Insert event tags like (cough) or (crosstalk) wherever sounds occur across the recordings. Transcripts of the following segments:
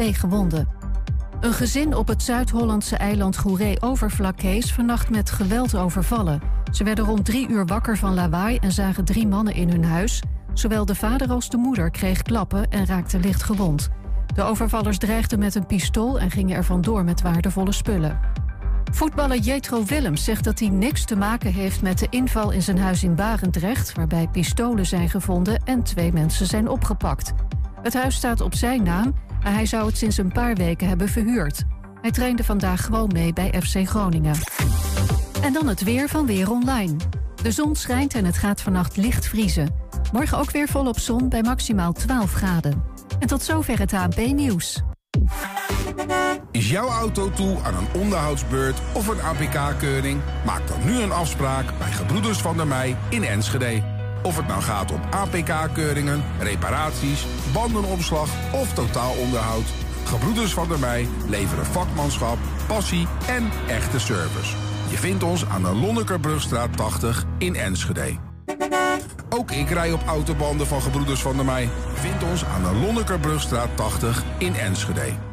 gewonden. Een gezin op het Zuid-Hollandse eiland Goeree-Overflakkee is vannacht met geweld overvallen. Ze werden rond drie uur wakker van lawaai en zagen drie mannen in hun huis. Zowel de vader als de moeder kreeg klappen en raakte licht gewond. De overvallers dreigden met een pistool en gingen er vandoor met waardevolle spullen. Voetballer Jetro Willems zegt dat hij niks te maken heeft met de inval in zijn huis in Barendrecht, waarbij pistolen zijn gevonden en twee mensen zijn opgepakt. Het huis staat op zijn naam, maar hij zou het sinds een paar weken hebben verhuurd. Hij trainde vandaag gewoon mee bij FC Groningen. En dan het weer van Weer Online. De zon schijnt en het gaat vannacht licht vriezen. Morgen ook weer volop zon bij maximaal 12 graden. En tot zover het ANP-nieuws. Is jouw auto toe aan een onderhoudsbeurt of een APK-keuring? Maak dan nu een afspraak bij Gebroeders van der Mei in Enschede. Of het nou gaat om APK-keuringen, reparaties, bandenopslag of totaalonderhoud. Gebroeders van der Mei leveren vakmanschap, passie en echte service. Je vindt ons aan de Lonnekerbrugstraat 80 in Enschede. Ook ik rij op autobanden van Gebroeders van der Mei. Vind ons aan de Lonnekerbrugstraat 80 in Enschede.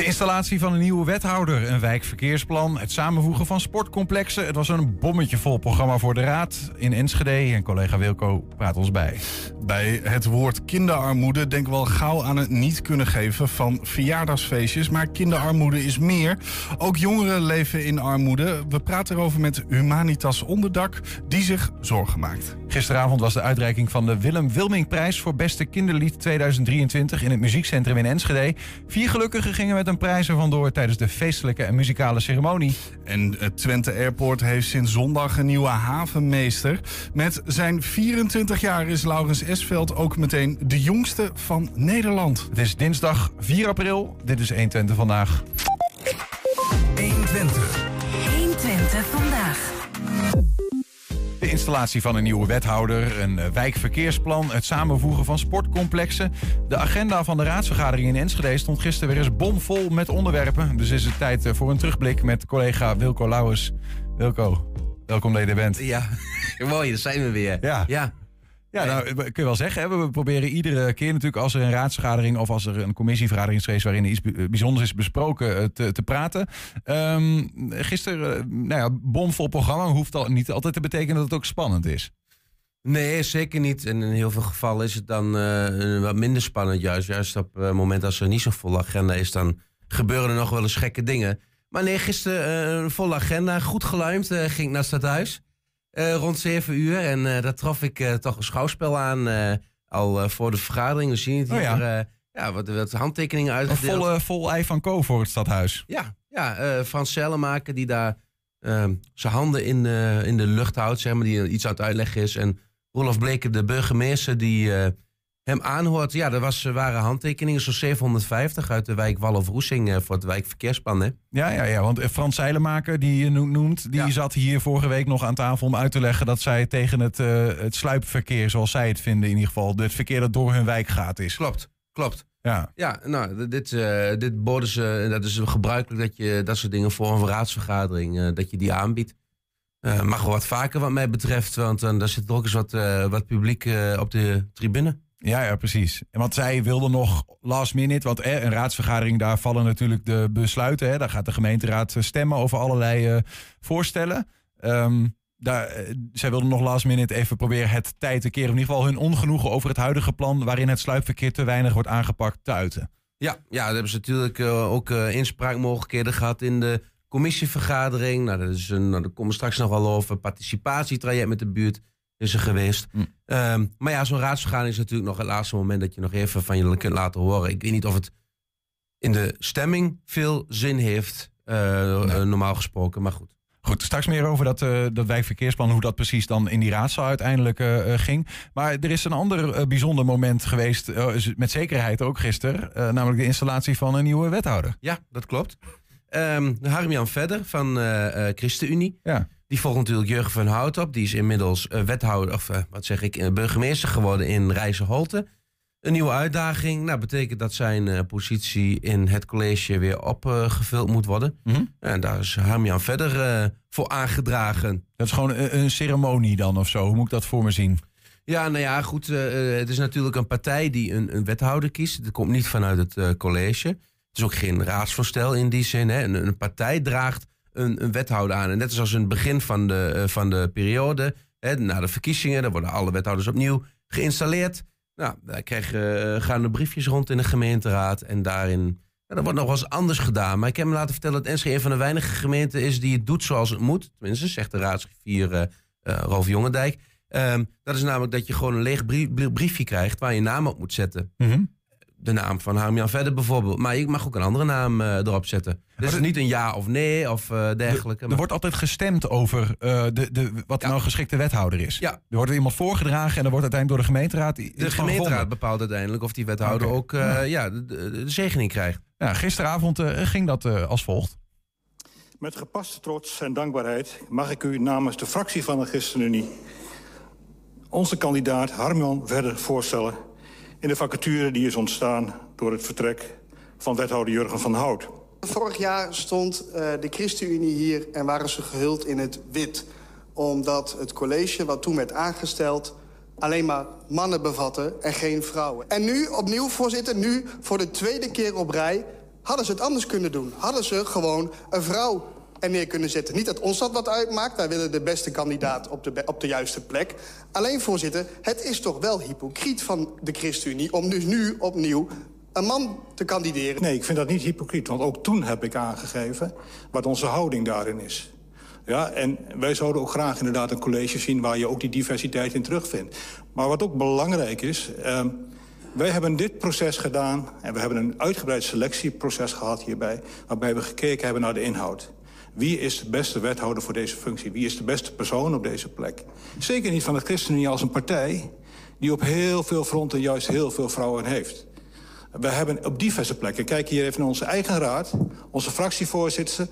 De installatie van een nieuwe wethouder, een wijkverkeersplan, het samenvoegen van sportcomplexen. Het was een bommetje vol programma voor de Raad in Enschede. En collega Wilco praat ons bij. Bij het woord kinderarmoede denken we al gauw aan het niet kunnen geven van verjaardagsfeestjes. Maar kinderarmoede is meer. Ook jongeren leven in armoede. We praten erover met Humanitas Onderdak, die zich zorgen maakt. Gisteravond was de uitreiking van de Willem Wilmingprijs voor beste kinderlied 2023 in het muziekcentrum in Enschede. Vier gelukkigen gingen met een prijs er vandoor tijdens de feestelijke en muzikale ceremonie. En het Twente Airport heeft sinds zondag een nieuwe havenmeester. Met zijn 24 jaar is Laurens Esveld ook meteen de jongste van Nederland. Het is dinsdag 4 april. Dit is 120 vandaag. 120. 120 vandaag. De installatie van een nieuwe wethouder, een eh, wijkverkeersplan, het samenvoegen van sportcomplexen. De agenda van de raadsvergadering in Enschede stond gisteren weer eens bomvol met onderwerpen. Dus is het tijd eh, voor een terugblik met collega Wilco Lauwers. Wilco, welkom dat je er bent. Ja, (laughs) mooi, daar zijn we weer. Ja. ja. Ja, nou, kun je wel zeggen. Hè? We proberen iedere keer natuurlijk als er een raadsvergadering of als er een commissievergadering is waarin iets bijzonders is besproken eh, te, te praten. Um, gisteren, uh, nou ja, bomvol programma hoeft al niet altijd te betekenen dat het ook spannend is. Nee, zeker niet. En in heel veel gevallen is het dan uh, wat minder spannend. Juist, juist op het moment als er niet zo'n volle agenda is, dan gebeuren er nog wel eens gekke dingen. Maar nee, gisteren een volle agenda, goed geluimd, ging ik naar het stadhuis. Uh, rond 7 uur. En uh, daar trof ik uh, toch een schouwspel aan. al voor de vergadering. We zien het hier. Oh ja. ja, wat, wat handtekeningen uitgedeeld. Een volle, vol ei van Co voor het stadhuis. Ja, ja Frans Sellemaker die daar zijn handen in, in de lucht houdt. Zeg maar, die iets aan het uitleggen is. En Rolf Bleker, de burgemeester, die hem aanhoort. Ja, er was, waren handtekeningen, zo'n 750 uit de wijk Wallof-Roesing voor het wijkverkeersplan. Hè? Ja, ja, ja, want Frans Zeilemaker, die je noemt, die ja. zat hier vorige week nog aan tafel om uit te leggen dat zij tegen het, uh, het sluipverkeer, zoals zij het vinden in ieder geval, het verkeer dat door hun wijk gaat is. Klopt, klopt. Ja, ja nou, dit, uh, dit borden ze, dat is gebruikelijk dat je dat soort dingen voor een raadsvergadering, uh, dat je die aanbiedt. mag wel wat vaker wat mij betreft, want daar zit ook eens wat, wat publiek op de tribune. Ja, ja, precies. Want zij wilden nog last minute, want eh, een raadsvergadering, daar vallen natuurlijk de besluiten. Hè, daar gaat de gemeenteraad stemmen over allerlei uh, voorstellen. Um, daar, zij wilden nog last minute even proberen het tijd te keren. In ieder geval hun ongenoegen over het huidige plan, waarin het sluipverkeer te weinig wordt aangepakt, te uiten. Ja, ja daar hebben ze natuurlijk uh, ook inspraakmogelijkheden gehad in de commissievergadering. Nou, dat is een, nou, daar komen we straks nog wel over. Participatietraject met de buurt is er geweest. Mm. Um, maar ja, zo'n raadsvergadering is natuurlijk nog het laatste moment dat je nog even van je kunt laten horen. Ik weet niet of het in de stemming veel zin heeft, uh, nee. normaal gesproken, maar goed. Goed, straks meer over dat, uh, dat wijkverkeersplan, hoe dat precies dan in die raadzaal uiteindelijk uh, ging. Maar er is een ander bijzonder moment geweest, met zekerheid ook gisteren, namelijk de installatie van een nieuwe wethouder. Ja, dat klopt. Um, Harm-Jan Vedder van ChristenUnie. Ja. Die volgt natuurlijk Jurgen van Hout op. Die is inmiddels uh, wethouder, of uh, wat zeg ik, uh, burgemeester geworden in Rijsselholte. een nieuwe uitdaging. Nou, betekent dat zijn eh, positie in het college weer opgevuld moet worden. Mhm. En daar is Harmjan verder eh, voor aangedragen. Dat is gewoon een, een ceremonie dan of zo. Hoe moet ik dat voor me zien? Ja, nou ja, goed. eh, eh, het is natuurlijk een partij die een, een wethouder kiest. Het komt niet vanuit het eh, college. Het is ook geen raadsvoorstel in die zin. Hè. Een, een partij draagt een, wethouder aan. En net zoals in het begin van de, eh, van de periode, hè, na de verkiezingen, dan worden alle wethouders opnieuw geïnstalleerd. Nou, daar krijgen, eh, gaan de briefjes rond in de gemeenteraad. En daarin, nou, dat wordt nog wel eens anders gedaan. Maar ik heb me laten vertellen dat Enschede een van de weinige gemeenten is die het doet zoals het moet. Tenminste, zegt de raadsgriffier eh eh, Rolf Jongendijk. Ehm, dat is namelijk dat je gewoon een leeg brie- brie- briefje krijgt waar je naam op moet zetten. De naam van Harmjan Verder bijvoorbeeld. Maar je mag ook een andere naam eh, erop zetten. Dus er- niet een ja of nee of eh, dergelijke. Er maar- wordt altijd gestemd over eh, de, de, wat Ja. nou geschikte wethouder is. Ja. Er wordt er iemand voorgedragen en dan wordt uiteindelijk door de gemeenteraad de gemeenteraad bepaalt uiteindelijk of die wethouder ook eh, ja. de, de, de zegening krijgt. Ja, gisteravond ging dat als volgt. Met gepaste trots en dankbaarheid mag ik u namens de fractie van de ChristenUnie... onze kandidaat Harmjan verder voorstellen... in de vacature die is ontstaan door het vertrek van wethouder Jurgen van Hout. Vorig jaar stond eh, de ChristenUnie hier en waren ze gehuld in het wit. Omdat het college wat toen werd aangesteld alleen maar mannen bevatte en geen vrouwen. En nu, opnieuw voorzitter, nu voor de tweede keer op rij... hadden ze het anders kunnen doen. Hadden ze gewoon een vrouw er neer kunnen zetten. Niet dat ons dat wat uitmaakt. Wij willen de beste kandidaat op de, op de juiste plek. Alleen, voorzitter, het is toch wel hypocriet van de ChristenUnie... om dus nu opnieuw een man te kandideren. Nee, ik vind dat niet hypocriet, want ook toen heb ik aangegeven... wat onze houding daarin is. Ja, en wij zouden ook graag inderdaad een college zien... waar je ook die diversiteit in terugvindt. Maar wat ook belangrijk is... ehm, wij hebben dit proces gedaan en we hebben een uitgebreid selectieproces gehad hierbij... waarbij we gekeken hebben naar de inhoud. Wie is de beste wethouder voor deze functie? Wie is de beste persoon op deze plek? Zeker niet van de ChristenUnie als een partij... die op heel veel fronten juist heel veel vrouwen heeft. We hebben op diverse plekken... kijk hier even naar onze eigen raad, onze fractievoorzitter...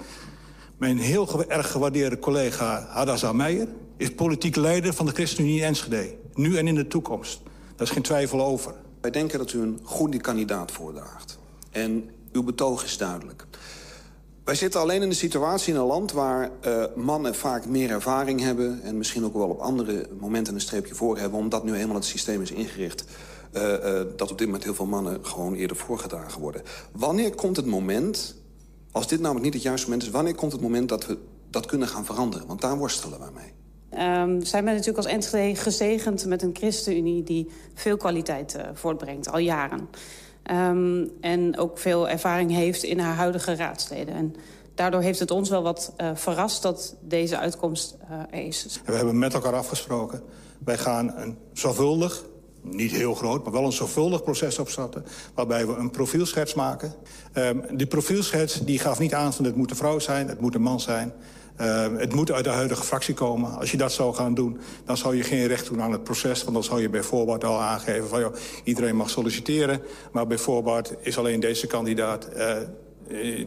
mijn heel erg gewaardeerde collega Hadassa Meijer... is politiek leider van de ChristenUnie Enschede. Nu en in de toekomst. Daar is geen twijfel over. Wij denken dat u een goede kandidaat voordraagt. En uw betoog is duidelijk. Wij zitten alleen in een situatie in een land waar eh, mannen vaak meer ervaring hebben... en misschien ook wel op andere momenten een streepje voor hebben... omdat nu eenmaal het systeem is ingericht... eh, eh, dat op dit moment heel veel mannen gewoon eerder voorgedragen worden. Wanneer komt het moment, als dit namelijk niet het juiste moment is... wanneer komt het moment dat we dat kunnen gaan veranderen? Want daar worstelen wij mee. Ehm zijn wij natuurlijk als Enschede gezegend met een ChristenUnie... die veel kwaliteit voortbrengt, al jaren. Ehm, en ook veel ervaring heeft in haar huidige raadsleden. En daardoor heeft het ons wel wat eh, verrast dat deze uitkomst eh, er is. We hebben met elkaar afgesproken. Wij gaan een zorgvuldig, niet heel groot, maar wel een zorgvuldig proces opstarten... waarbij we een profielschets maken. Ehm, die profielschets die gaf niet aan van het moet een vrouw zijn, het moet een man zijn... Ehm, het moet uit de huidige fractie komen. Als je dat zou gaan doen, dan zou je geen recht doen aan het proces. Want dan zou je bij voorbaat al aangeven van... Joh, iedereen mag solliciteren, maar bij voorbaat is alleen deze kandidaat... eh,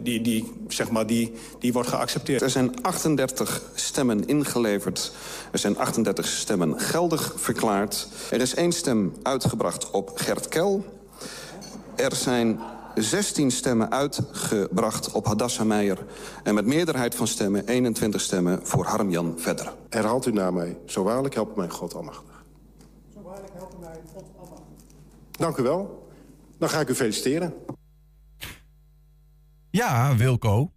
die, die, zeg maar, die, die wordt geaccepteerd. Er zijn 38 stemmen ingeleverd. Er zijn 38 stemmen geldig verklaard. Er is één stem uitgebracht op Gert Kel. Er zijn 16 stemmen uitgebracht op Hadassa Meijer. En met meerderheid van stemmen 21 stemmen voor Harmjan Verder. Herhaalt u na mij. Zo waarlijk helpt mij God almachtig. Dank u wel. Dan ga ik u feliciteren. Ja, Wilco.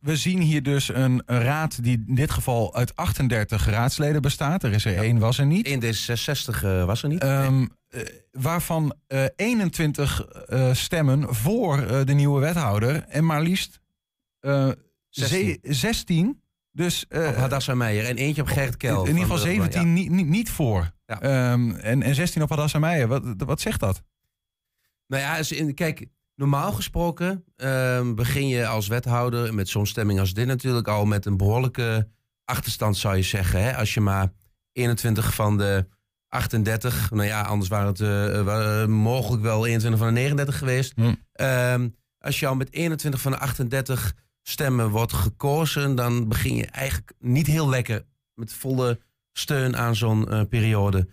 We zien hier dus een, een raad die in dit geval uit 38 raadsleden bestaat. Er is er één, was er niet. In D66 eh, was er niet. Eh, waarvan eh, 21 eh, stemmen voor de nieuwe wethouder. En maar liefst eh, 16. ze- 16. Dus eh, op Hadassa Meijer en eentje op Gert Kel. in ieder geval de- 17 ja. niet, niet, niet voor. Ja. Ehm, en, en 16 op Hadassa Meijer. Wat, wat zegt dat? Nou ja, kijk, normaal gesproken ehm, begin je als wethouder met zo'n stemming als dit natuurlijk al met een behoorlijke achterstand zou je zeggen. Hè? Als je maar 21 van de 38, nou ja, anders waren het eh, waren mogelijk wel 21 van de 39 geweest. Hm. Ehm, als je al met 21 van de 38 stemmen wordt gekozen, dan begin je eigenlijk niet heel lekker met volle steun aan zo'n eh, periode.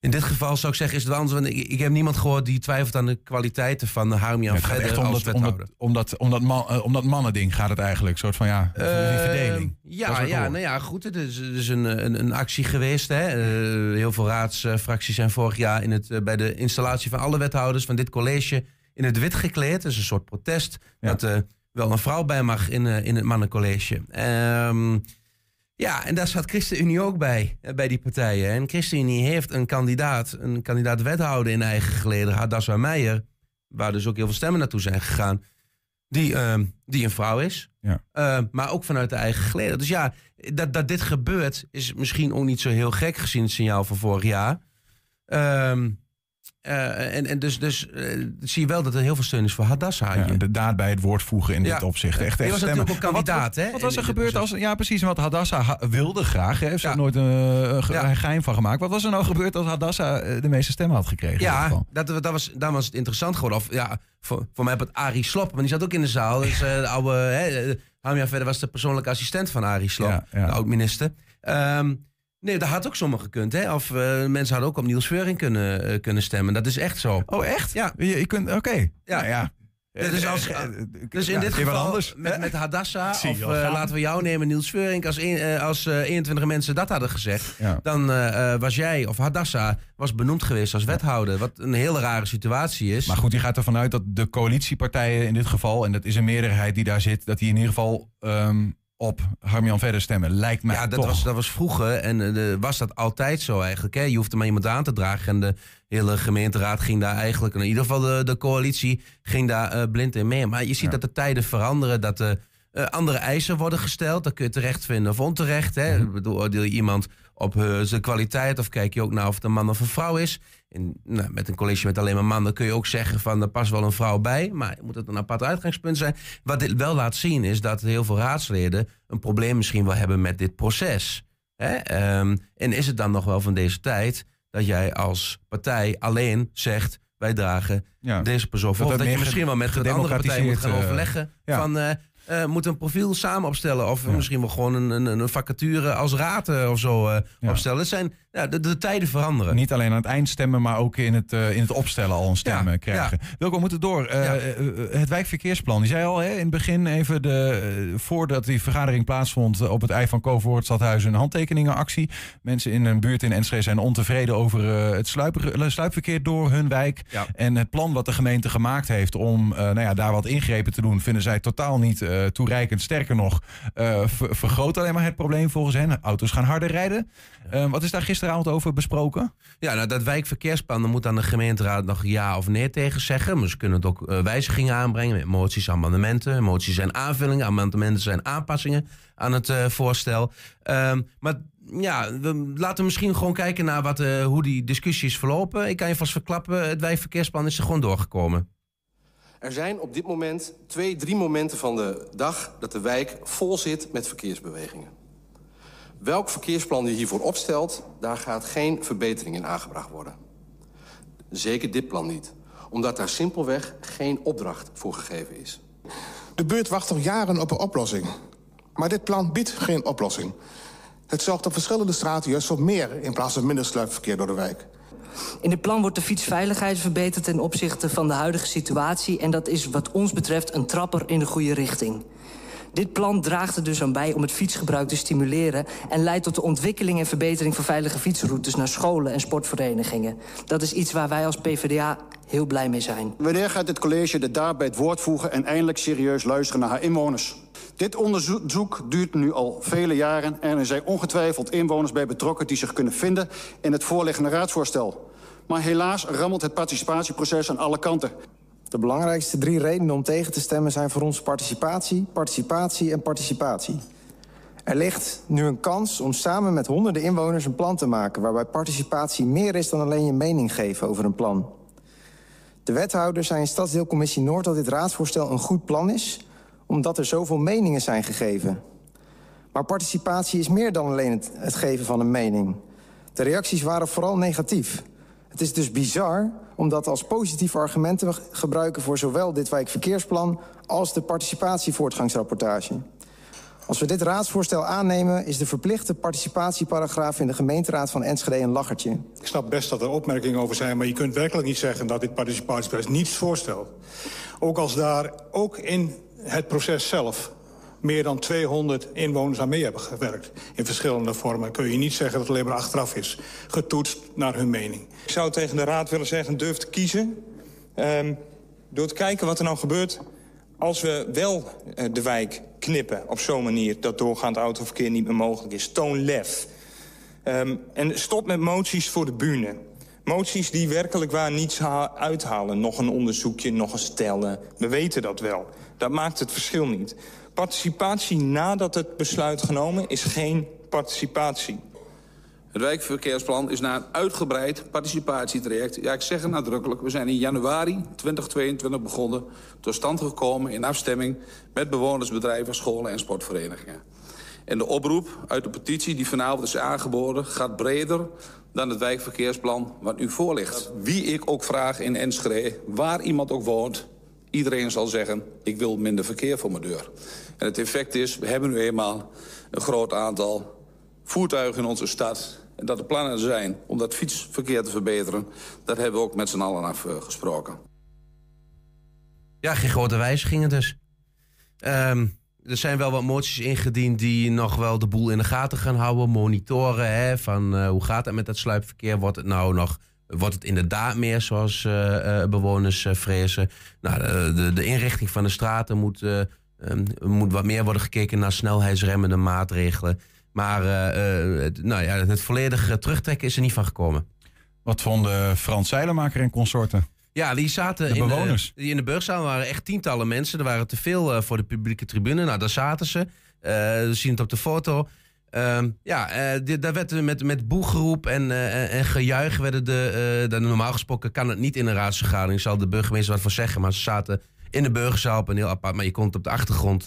In dit geval zou ik zeggen, is het wel anders. Want ik, ik heb niemand gehoord die twijfelt aan de kwaliteiten van Harmian Verder echt om om, om, dat, om, dat man, eh, om dat mannending gaat het eigenlijk. Een soort van ja, die verdeling. Ja, ja, hoor. nou ja, goed. Het is, het is een, een, een actie geweest. Hè. Eh, heel veel raadsfracties zijn vorig jaar in het, eh, bij de installatie van alle wethouders van dit college in het wit gekleed. Dat is een soort protest Ja. dat er wel een vrouw bij mag in, eh, in het mannencollege. Ehm, ja, en daar zat ChristenUnie ook bij, eh, bij die partijen. En ChristenUnie heeft een kandidaat, een kandidaat wethouder in eigen geleden, Hadassa Meijer, waar dus ook heel veel stemmen naartoe zijn gegaan, die, ehm, die een vrouw is. Ja. Eh, maar ook vanuit de eigen geleden. Dus ja, dat, dat dit gebeurt is misschien ook niet zo heel gek gezien het signaal van vorig jaar. Ehm, eh, en, en dus, dus eh, zie je wel dat er heel veel steun is voor Hadassa. Ja, de daad bij het woord voegen in Ja. dit opzicht. Echt, echt was stemmen. natuurlijk ook kandidaat, wat? Wat was er gebeurd als... Ja, precies. Want Hadassa ha- wilde graag. Hè, heeft ze Ja. nooit een uh, Ja. geheim van gemaakt. Wat was er nou gebeurd als Hadassa eh, de meeste stemmen had gekregen? Ja, dat, dat was, daar was het interessant geworden. Of ja, voor, voor mij heb het Arie Slop, maar die zat ook in de zaal. Dus eh, de oude, hè, eh, Hamia verder was de persoonlijke assistent van Arie Slop, de oud-minister. Ehm, nee, dat had ook zomaar gekund. Hè? Of eh, mensen hadden ook op Niels Veuring kunnen, eh, kunnen stemmen. Dat is echt zo. Oh, echt? Ja. Je, je kunt... Oké. Ja. Nou ja. Ja, dus als- Eh, Dus in ja, dit geval anders. met, met Hadassa, (laughs) of je laten we jou nemen, Niels Veurink, als, een- als eh, 21 mensen dat hadden gezegd, Ja. dan was jij of Hadassa was benoemd geweest als wethouder. Wat een hele rare situatie is. Maar goed, die gaat ervan uit dat de coalitiepartijen in dit geval... en dat is een meerderheid die daar zit... dat die in ieder geval ehm, op Harmian verder stemmen. Lijkt mij ja, dat toch. was, dat was vroeger en eh, was dat altijd zo eigenlijk. Hè? Je hoefde maar iemand aan te dragen en de hele gemeenteraad ging daar eigenlijk, in ieder geval de, de coalitie, ging daar eh, blind in mee. Maar je ziet Ja. dat de tijden veranderen, dat er eh, andere eisen worden gesteld. Dat kun je terecht vinden of onterecht. Hè? Mhm. Bedoel, je iemand op zijn kwaliteit of kijk je ook naar of het een man of een vrouw is. Nou, met een college met alleen maar mannen kun je ook zeggen van er past wel een vrouw bij. Maar moet het een apart uitgangspunt zijn. Wat dit wel laat zien is dat heel veel raadsleden een probleem misschien wel hebben met dit proces. Hè? Ehm, en is het dan nog wel van deze tijd dat jij als partij alleen zegt wij dragen Ja. deze persoon voor. Dat Of dat je misschien wel met de andere partij moet gaan eh, overleggen ja. van eh eh, moet een profiel samen opstellen of Ja. misschien wel gewoon een, een, een vacature als raad of zo Ja. opstellen. Het zijn, ja, de, de tijden veranderen. Niet alleen aan het eind stemmen, maar ook in het, eh, in het opstellen al een stem Ja, krijgen. Wilco, we moeten door. Eh, Ja. eh, het wijkverkeersplan. Die zei al hè, in het begin even, de, voordat die vergadering plaatsvond op het ei van Koverwoord Stadhuis een handtekeningenactie. Mensen in een buurt in Enschede zijn ontevreden over het sluipverkeer door hun wijk. Ja. En het plan wat de gemeente gemaakt heeft om nou ja, daar wat ingrepen te doen, vinden zij totaal niet toereikend. Sterker nog, ver- vergroot alleen maar het probleem volgens hen. Auto's gaan harder rijden. Wat is daar gisteravond over besproken? Ja, nou, dat wijkverkeersplan, daar moet dan de gemeenteraad nog ja of nee tegen zeggen. Maar ze kunnen het ook eh, wijzigingen aanbrengen met moties, amendementen. Moties zijn aanvullingen, amendementen zijn aanpassingen aan het eh, voorstel. Ehm, maar ja, we laten misschien gewoon kijken naar wat, eh, hoe die discussie is verlopen. Ik kan je vast verklappen, het wijkverkeersplan is er gewoon doorgekomen. Er zijn op dit moment twee, drie momenten van de dag dat de wijk vol zit met verkeersbewegingen. Welk verkeersplan je hiervoor opstelt, daar gaat geen verbetering in aangebracht worden. Zeker dit plan niet, omdat daar simpelweg geen opdracht voor gegeven is. De buurt wacht al jaren op een oplossing. Maar dit plan biedt geen oplossing. Het zorgt op verschillende straten juist voor meer in plaats van minder sluipverkeer door de wijk. In het plan wordt de fietsveiligheid verbeterd ten opzichte van de huidige situatie... en dat is wat ons betreft een trapper in de goede richting. Dit plan draagt er dus aan bij om het fietsgebruik te stimuleren... en leidt tot de ontwikkeling en verbetering van veilige fietsroutes... naar scholen en sportverenigingen. Dat is iets waar wij als PvdA heel blij mee zijn. Wanneer gaat dit college de daad bij het woord voegen... en eindelijk serieus luisteren naar haar inwoners? Dit onderzoek duurt nu al vele jaren... en er zijn ongetwijfeld inwoners bij betrokken... die zich kunnen vinden in het voorliggende raadsvoorstel. Maar helaas rammelt het participatieproces aan alle kanten. De belangrijkste drie redenen om tegen te stemmen zijn voor ons participatie, participatie en participatie. Er ligt nu een kans om samen met honderden inwoners een plan te maken... waarbij participatie meer is dan alleen je mening geven over een plan. De wethouder zei in Stadsdeelcommissie Noord dat dit raadsvoorstel een goed plan is... omdat er zoveel meningen zijn gegeven. Maar participatie is meer dan alleen het, het geven van een mening. De reacties waren vooral negatief. Het is dus bizar om dat als positief argument te gebruiken... voor zowel dit wijkverkeersplan als de participatievoortgangsrapportage. Als we dit raadsvoorstel aannemen... is de verplichte participatieparagraaf in de gemeenteraad van Enschede een lachertje. Ik snap best dat er opmerkingen over zijn... maar je kunt werkelijk niet zeggen dat dit participatieproces niets voorstelt. Ook als daar ook in het proces zelf meer dan 200 inwoners aan mee hebben gewerkt. In verschillende vormen. Kun je niet zeggen dat het alleen maar achteraf is. Getoetst naar hun mening. Ik zou tegen de raad willen zeggen, durf te kiezen. Um, door te kijken wat er nou gebeurt als we wel uh, de wijk knippen op zo'n manier... dat doorgaand autoverkeer niet meer mogelijk is. Toon lef. Um, en stop met moties voor de bühne. Moties die werkelijk waar niets uithalen. Nog een onderzoekje, nog een stellen. We weten dat wel. Dat maakt het verschil niet. Participatie nadat het besluit genomen is geen participatie. Het wijkverkeersplan is na een uitgebreid participatietraject... ja, ik zeg het nadrukkelijk, we zijn in januari 2022 begonnen... tot stand gekomen in afstemming met bewoners, bedrijven, scholen en sportverenigingen. En de oproep uit de petitie die vanavond is aangeboden... gaat breder dan het wijkverkeersplan wat nu voorligt. Wie ik ook vraag in Enschede, waar iemand ook woont... iedereen zal zeggen, ik wil minder verkeer voor mijn deur. En het effect is, we hebben nu eenmaal een groot aantal voertuigen in onze stad. En dat er plannen zijn om dat fietsverkeer te verbeteren... dat hebben we ook met z'n allen afgesproken. Ja, geen grote wijzigingen dus. Um, er zijn wel wat moties ingediend die nog wel de boel in de gaten gaan houden. Monitoren, hè, van uh, hoe gaat het met dat sluipverkeer? Wordt het nou nog... Wordt het inderdaad meer zoals uh, bewoners vrezen? Nou, de, de, inrichting van de straten moet, um, moet wat meer worden gekeken naar snelheidsremmende maatregelen. Maar uh, het, nou ja, het volledige terugtrekken is er niet van gekomen. Wat vonden Frans Zeilenmaker en consorten? Ja, die zaten de in, bewoners. Uh, in de burgzaal. waren echt tientallen mensen. Er waren te veel uh, voor de publieke tribune. Nou, daar zaten ze. we zien het op de foto. Ehm, ja, daar werd met, met boegeroep en, en gejuich werden de, de... Normaal gesproken kan het niet in een raadsvergadering. Zal de burgemeester wat voor zeggen. Maar ze zaten in de burgerzaal op een heel apart... Maar je kon het op de achtergrond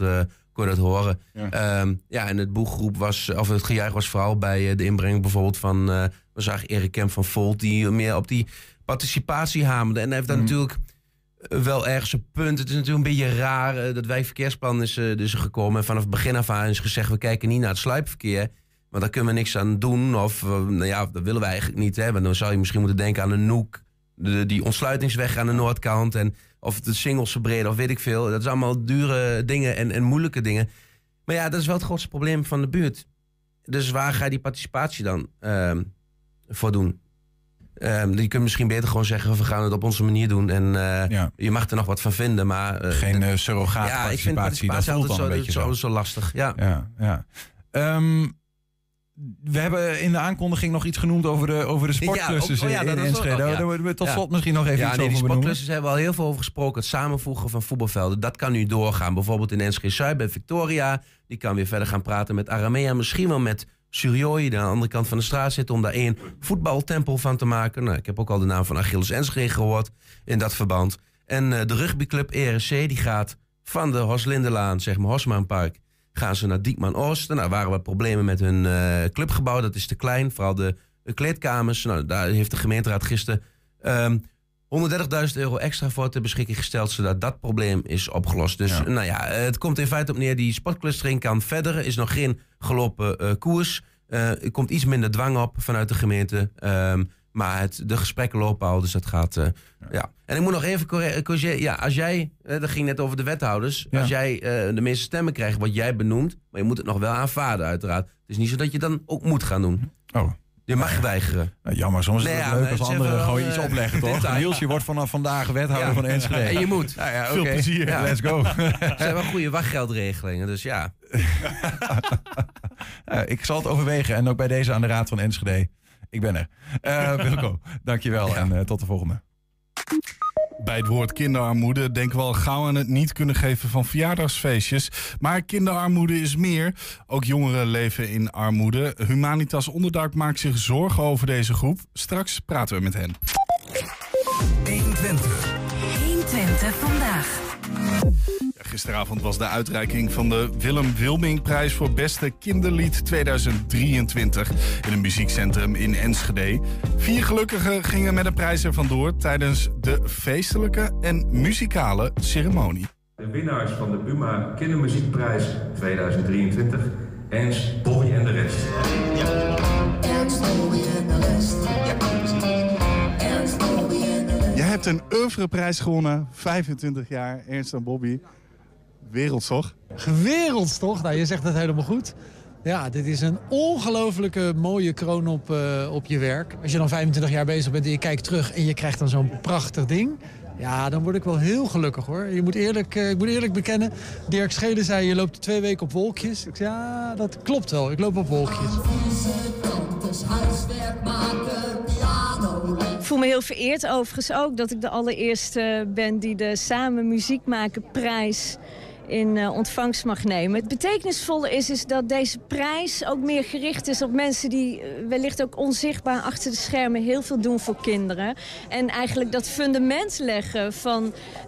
kon je dat horen. Ja, um, ja en het boeggroep was, of het gejuich was vooral bij uh, de inbreng bijvoorbeeld van, uh, we zagen Erik Kemp van Volt, die meer op die participatie hamerde. En hij heeft daar mm. natuurlijk wel ergens een punt. Het is natuurlijk een beetje raar. Uh, dat wijkverkeersplan is, dus gekomen. En vanaf het begin af aan is gezegd, we kijken niet naar het sluipverkeer. Maar daar kunnen we niks aan doen. Of nou ja, dat willen we eigenlijk niet. Hè? Want dan zou je misschien moeten denken aan een noek. De, die ontsluitingsweg aan de noordkant. En of de singles verbreden of weet ik veel. Dat is allemaal dure dingen en, en moeilijke dingen. Maar ja, dat is wel het grootste probleem van de buurt. Dus waar ga je die participatie dan uh, voor doen? Um, je kunt misschien beter gewoon zeggen, we gaan het op onze manier doen. En uh, ja. je mag er nog wat van vinden, maar... Uh, Geen uh, surrogaat ja, participatie, dat voelt dan zo, een beetje zo. zo. zo lastig, ja. ja, ja. Um, we hebben in de aankondiging nog iets genoemd over de, over de sportklussen ja, oh, ja, in Enschede. Daar moeten we tot slot misschien nog even ja, iets nee, over die sportklussen hebben we al heel veel over gesproken. Het samenvoegen van voetbalvelden, dat kan nu doorgaan. Bijvoorbeeld in Enschede Zuid bij Victoria. Die kan weer verder gaan praten met Aramea. Misschien wel met Surioi, die aan de andere kant van de straat zit... om daar één voetbaltempel van te maken. Nou, ik heb ook al de naam van Achilles Enschede gehoord in dat verband. En uh, de rugbyclub ERC die gaat van de Hoslindelaan, zeg maar Hosmaanpark gaan ze naar Diekman Oosten. Nou, waren wat problemen met hun uh, clubgebouw. Dat is te klein, vooral de, de kleedkamers. Nou, daar heeft de gemeenteraad gisteren um, 130.000 euro extra voor ter beschikking gesteld, zodat dat probleem is opgelost. Dus ja. nou ja, het komt in feite op neer, die sportclustering kan verder. Er is nog geen gelopen uh, koers. Uh, er komt iets minder dwang op vanuit de gemeente. Um, maar het, de gesprekken lopen al, dus dat gaat. Uh, ja. ja. En ik moet nog even corrigeren. Ja, als jij, uh, dat ging net over de wethouders. Ja. Als jij uh, de meeste stemmen krijgt, word jij benoemd. Maar je moet het nog wel aanvaarden, uiteraard. Het is niet zo dat je dan ook moet gaan doen. Oh. Je mag weigeren. Nou, jammer, soms nee, is het leuk als anderen gewoon iets opleggen, toch? Niels, je wordt vanaf vandaag wethouder ja. van Enschede. En je moet. Ja, ja, Veel plezier, let's go. Er zijn wel goede wachtgeldregelingen, dus (laughs) ja. ik zal het overwegen en ook bij deze aan de Raad van Enschede. Ik ben er. (laughs) Uh, Wilco, dankjewel ja. en uh, tot de volgende. Bij het woord kinderarmoede denken we al gauw aan het niet kunnen geven van verjaardagsfeestjes. Maar kinderarmoede is meer. Ook jongeren leven in armoede. Humanitas Onderdak maakt zich zorgen over deze groep. Straks praten we met hen. 120. 120 vandaag. Gisteravond was de uitreiking van de Willem Wilming-prijs voor beste kinderlied 2023 in een muziekcentrum in Enschede. Vier gelukkigen gingen met een prijs er vandoor tijdens de feestelijke en muzikale ceremonie. De winnaars van de Buma Kindermuziekprijs 2023. Ernst, Bobby en de rest. Ernst, Bobby en de rest. Ja. Ernst, Bobby en de rest. Jij hebt een oeuvreprijs gewonnen, 25 jaar, Ernst en Bobby. Wereldstoch. Wereldstoch, nou je zegt het helemaal goed. Ja, dit is een ongelofelijke mooie kroon op, uh, op je werk. Als je dan 25 jaar bezig bent en je kijkt terug en je krijgt dan zo'n prachtig ding. Ja, dan word ik wel heel gelukkig hoor. Je moet eerlijk, uh, ik moet eerlijk bekennen, Dirk Schelen zei je loopt twee weken op wolkjes. Ik zei ja, dat klopt wel, ik loop op wolkjes. Ik voel me heel vereerd overigens ook dat ik de allereerste ben die de Samen Muziek Maken prijs in uh, ontvangst mag nemen. Het betekenisvolle is, is dat deze prijs ook meer gericht is op mensen die uh, wellicht ook onzichtbaar achter de schermen heel veel doen voor kinderen. En eigenlijk dat fundament leggen van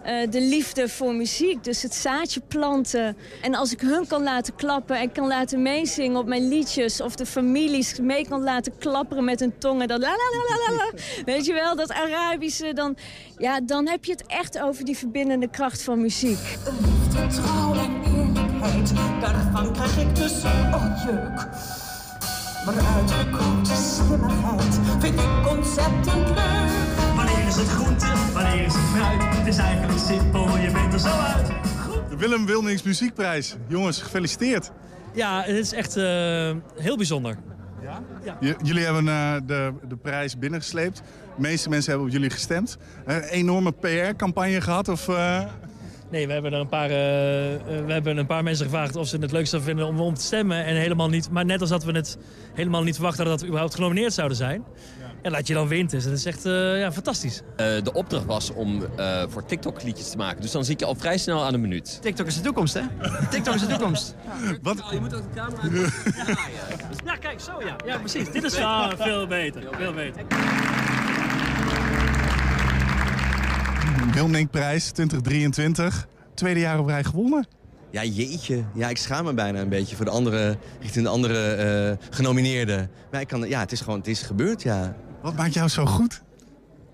uh, de liefde voor muziek. Dus het zaadje planten. En als ik hun kan laten klappen en kan laten meezingen op mijn liedjes... of de families mee kan laten klapperen met hun tongen... dat la la la la la, weet je wel, dat Arabische... Dan, ja, dan heb je het echt over die verbindende kracht van muziek. Trouw en eerlijkheid, daarvan krijg ik dus oh juk. Maar uitgekookte slimmigheid vind ik ontzettend leuk. Wanneer is het groente, wanneer is het fruit? Het is eigenlijk simpel, je bent er zo uit. De Willem Wilmings Muziekprijs. Jongens, gefeliciteerd. Ja, het is echt uh, heel bijzonder. Ja? ja. Jullie hebben uh, de, de prijs binnengesleept. De meeste mensen hebben op jullie gestemd. Een enorme PR-campagne gehad? Of, uh... Nee, we hebben, er een paar, uh, we hebben een paar mensen gevraagd of ze het leuk zouden vinden om, om te stemmen. En helemaal niet, maar net als dat we het helemaal niet verwachten dat we überhaupt genomineerd zouden zijn. Ja. En laat je dan wint, dus dat is echt uh, ja, fantastisch. Uh, de opdracht was om voor TikTok liedjes te maken. Dus dan zie ik je al vrij snel aan een minuut. TikTok is de toekomst, hè? TikTok is de toekomst. Ja, Wat? Je moet ook de camera... ja, ja. ja, kijk, zo ja. Ja, precies. Dit is ah, veel beter. Veel beter. Wilmingprijs 2023. Tweede jaar op rij gewonnen. Ja, jeetje. Ja, ik schaam me bijna een beetje voor de andere, richting de andere uh, genomineerden. Maar ik kan, ja, het is gewoon, het is gebeurd, ja. Wat maakt jou zo goed?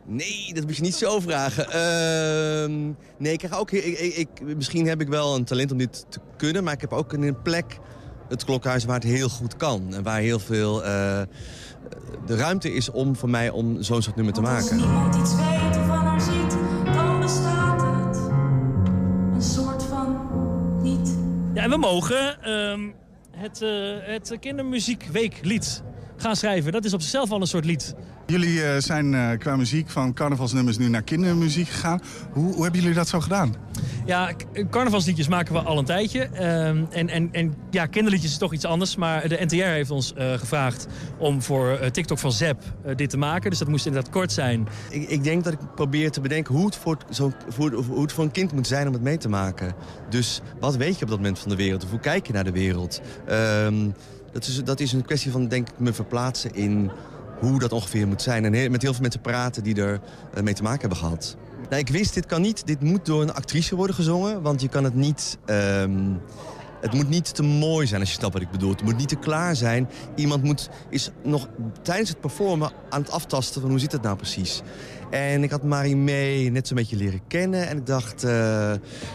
Nee, dat moet je niet zo vragen. Uh, nee, ik krijg ook... Ik, ik, ik, misschien heb ik wel een talent om dit te kunnen, maar ik heb ook een plek, het klokhuis, waar het heel goed kan. En waar heel veel... Uh, de ruimte is om voor mij om zo'n soort nummer te maken. Als niemand iets weten van Ja, we mogen um, het, uh, het kindermuziekweeklied gaan schrijven. Dat is op zichzelf al een soort lied. Jullie uh, zijn uh, qua muziek van carnavalsnummers nu naar kindermuziek gegaan. Hoe, hoe hebben jullie dat zo gedaan? Ja, carnavalsliedjes maken we al een tijdje. Um, en, en, en ja, kinderliedjes is toch iets anders. Maar de NTR heeft ons uh, gevraagd om voor TikTok van Zep dit te maken. Dus dat moest inderdaad kort zijn. Ik, ik denk dat ik probeer te bedenken hoe het, voor, zo, voor, hoe het voor een kind moet zijn om het mee te maken. Dus wat weet je op dat moment van de wereld? Of hoe kijk je naar de wereld? Um, dat is, dat is een kwestie van, denk ik, me verplaatsen in hoe dat ongeveer moet zijn. En met heel veel mensen praten die er mee te maken hebben gehad. Nou, ik wist, dit kan niet, dit moet door een actrice worden gezongen. Want je kan het niet... Um, het moet niet te mooi zijn, als je snapt wat ik bedoel. Het moet niet te klaar zijn. Iemand moet, is nog tijdens het performen aan het aftasten van hoe zit het nou precies. En ik had Marie mee net zo'n beetje leren kennen. En ik dacht, uh,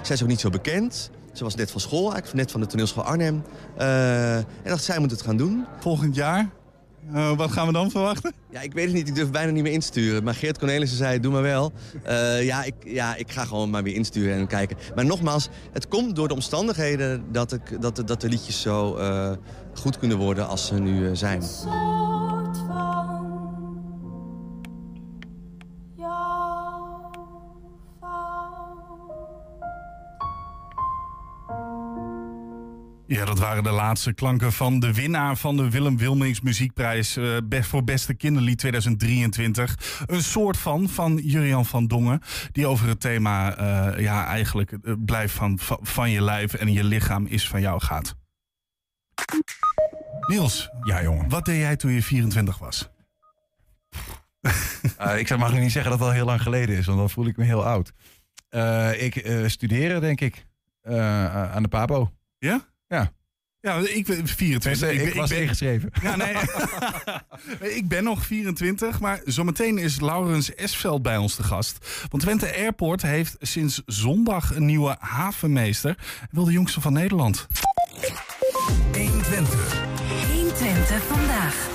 zij is ook niet zo bekend. Ze was net van school, eigenlijk net van de toneelschool Arnhem. Uh, en dacht, zij moet het gaan doen. Volgend jaar? Uh, wat gaan we dan verwachten? Ja, ik weet het niet. Ik durf bijna niet meer insturen. Maar Geert Cornelissen zei, doe maar wel. Uh, ja, ik, ja, ik ga gewoon maar weer insturen en kijken. Maar nogmaals, het komt door de omstandigheden dat, ik, dat, dat de liedjes zo uh, goed kunnen worden als ze nu zijn. Ja, dat waren de laatste klanken van de winnaar van de Willem Wilmings Muziekprijs uh, voor Beste Kinderlied 2023. Een soort van, van Jurian van Dongen, die over het thema, uh, ja, eigenlijk uh, blijf van, van, je lijf en je lichaam is van jou gaat. Niels. Ja, jongen. Wat deed jij toen je 24 was? (laughs) ik zou mag niet zeggen dat het al heel lang geleden is, want dan voel ik me heel oud. ik studeren, denk ik, aan de PABO. Ja? Ja. Ja, ik ben 24. Ik, ben- was ben- ingeschreven. Ja, nee. (laughs) ik ben nog 24, maar zometeen is Laurens Esveld bij ons te gast. Want Twente Airport heeft sinds zondag een nieuwe havenmeester. Wil de jongste van Nederland. 120 vandaag.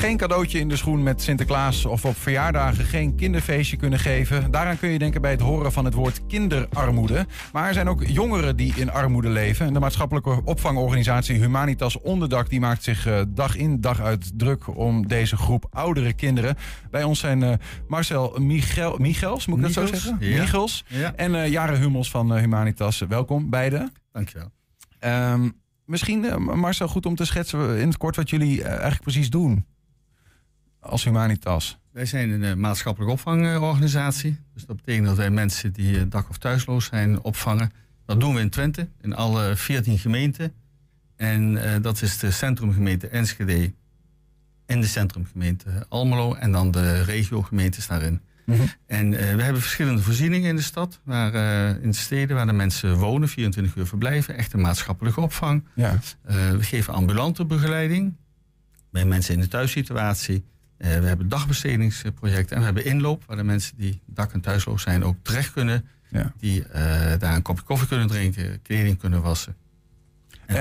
Geen cadeautje in de schoen met Sinterklaas of op verjaardagen geen kinderfeestje kunnen geven. Daaraan kun je denken bij het horen van het woord kinderarmoede. Maar er zijn ook jongeren die in armoede leven. En de maatschappelijke opvangorganisatie Humanitas Onderdak die maakt zich eh, dag in dag uit druk om deze groep oudere kinderen. Bij ons zijn eh, Marcel Michel, Michels, moet ik dat zo zeggen? ja. Michels Ja. en eh Jaren Hummels van Humanitas. Welkom beiden. Dankjewel. Ehm misschien, Marcel, goed om te schetsen in het kort wat jullie eigenlijk precies doen als Humanitas. Wij zijn een eh, maatschappelijke opvangorganisatie. Dus dat betekent dat wij mensen die eh, dak- of thuisloos zijn opvangen. Dat doen we in Twente, in alle 14 gemeenten. En eh, dat is de centrumgemeente Enschede en de centrumgemeente Almelo. En dan de regiogemeentes daarin. En eh, we hebben verschillende voorzieningen in de stad, waar, in de steden waar de mensen wonen, 24 uur verblijven, echte maatschappelijke opvang. Ja. We geven ambulante begeleiding bij mensen in de thuissituatie. Eh, we hebben dagbestedingsprojecten en we hebben inloop, waar de mensen die dak- en thuisloos zijn ook terecht kunnen. Die eh, daar een kopje koffie kunnen drinken, kleding kunnen wassen.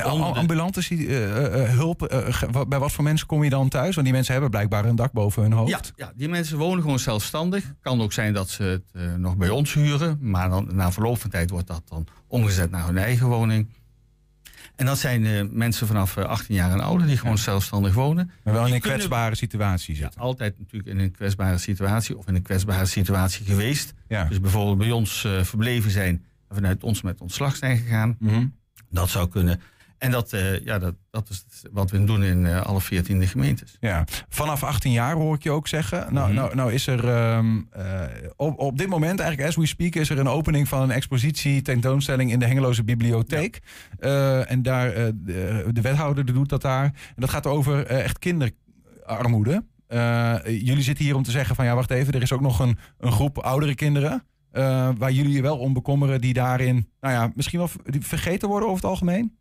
Ambulante eh, hulp, bij wat voor mensen kom je dan thuis? Want die mensen hebben blijkbaar een dak boven hun hoofd. Ja, ja, die mensen wonen gewoon zelfstandig. Kan ook zijn dat ze het nog bij ons huren. Maar dan, na verloop van tijd wordt dat dan omgezet naar hun eigen woning. En dat zijn eh, mensen vanaf eh, 18 jaar en ouder die gewoon zelfstandig wonen. Maar wel in een kwetsbare situatie Ja, zitten. altijd natuurlijk in een kwetsbare situatie of in een kwetsbare situatie geweest. Ja. Dus bijvoorbeeld bij ons eh, verbleven zijn en vanuit ons met ontslag zijn gegaan. Mhm. Dat zou kunnen. En dat, eh, ja, dat, dat is wat we doen in eh, alle 14 gemeentes. Ja, vanaf 18 jaar hoor ik je ook zeggen. Nou, Mhm. nou, nou is er ehm, eh, op, op dit moment, eigenlijk as we speak, is er een opening van een expositie, tentoonstelling in de Hengeloze Bibliotheek. En daar, de, de wethouder doet dat daar. En dat gaat over echt kinderarmoede. Jullie zitten hier om te zeggen van ja, wacht even, er is ook nog een, een groep oudere kinderen. waar jullie je wel om bekommeren, die daarin, nou ja, misschien wel vergeten worden over het algemeen?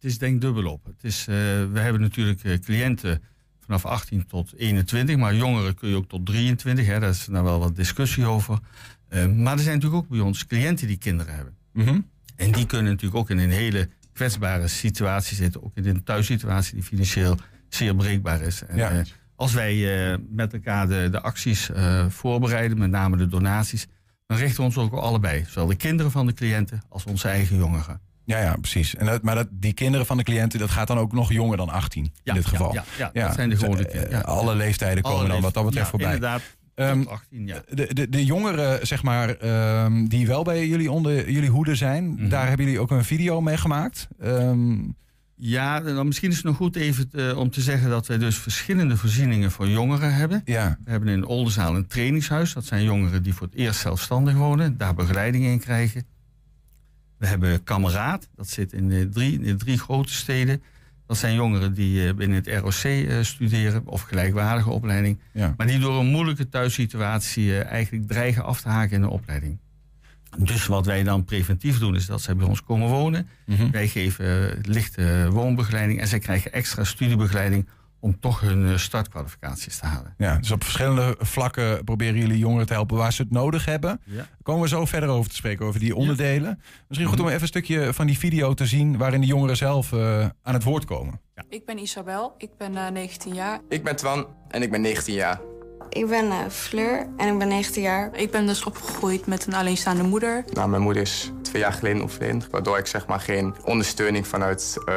Het is denk dubbel op. Het is, eh, we hebben natuurlijk eh, cliënten vanaf 18 tot 21, maar jongeren kun je ook tot 23. Hè, daar is nou wel wat discussie over. Eh, maar er zijn natuurlijk ook bij ons cliënten die kinderen hebben. Mhm. En die kunnen natuurlijk ook in een hele kwetsbare situatie zitten. Ook in een thuissituatie die financieel zeer breekbaar is. En, Ja. als wij met elkaar de, de acties voorbereiden, met name de donaties, dan richten we ons ook allebei. Zowel de kinderen van de cliënten als onze eigen jongeren. Ja, ja, precies. En dat, maar dat, die kinderen van de cliënten, dat gaat dan ook nog jonger dan 18 Ja, in dit ja, geval. ja, ja, dat zijn de gewone eh, kinderen, ja. Alle leeftijden Alle komen dan wat dat betreft ja, voorbij. Inderdaad, Ehm, tot 18, ja. De, de, de jongeren, zeg maar, ehm, die wel bij jullie onder jullie hoede zijn, Mhm. daar hebben jullie ook een video mee gemaakt. Ehm, Ja, dan misschien is het nog goed even eh, om te zeggen dat wij dus verschillende voorzieningen voor jongeren hebben. Ja. We hebben in Oldenzaal een trainingshuis. Dat zijn jongeren die voor het eerst zelfstandig wonen, daar begeleiding in krijgen. We hebben Kameraad, dat zit in de drie, de drie grote steden. Dat zijn jongeren die eh, binnen het ROC eh, studeren of gelijkwaardige opleiding. Ja. Maar die door een moeilijke thuissituatie eh, eigenlijk dreigen af te haken in de opleiding. Dus wat wij dan preventief doen, is dat zij bij ons komen wonen. Mhm. Wij geven lichte woonbegeleiding en zij krijgen extra studiebegeleiding om toch hun eh, startkwalificaties te halen. ja, dus op verschillende vlakken proberen jullie jongeren te helpen waar ze het nodig hebben. Ja. Komen we zo verder over te spreken, over die onderdelen. Misschien goed om Mhm. even een stukje van die video te zien waarin de jongeren zelf eh, aan het woord komen. Ik ben Isabel, ik ben eh, 19 jaar. Ik ben Twan en ik ben 19 jaar. Ik ben eh, Fleur en ik ben 19 jaar. Ik ben dus opgegroeid met een alleenstaande moeder. Nou, mijn moeder is twee jaar geleden overleden, waardoor ik zeg maar geen ondersteuning vanuit eh,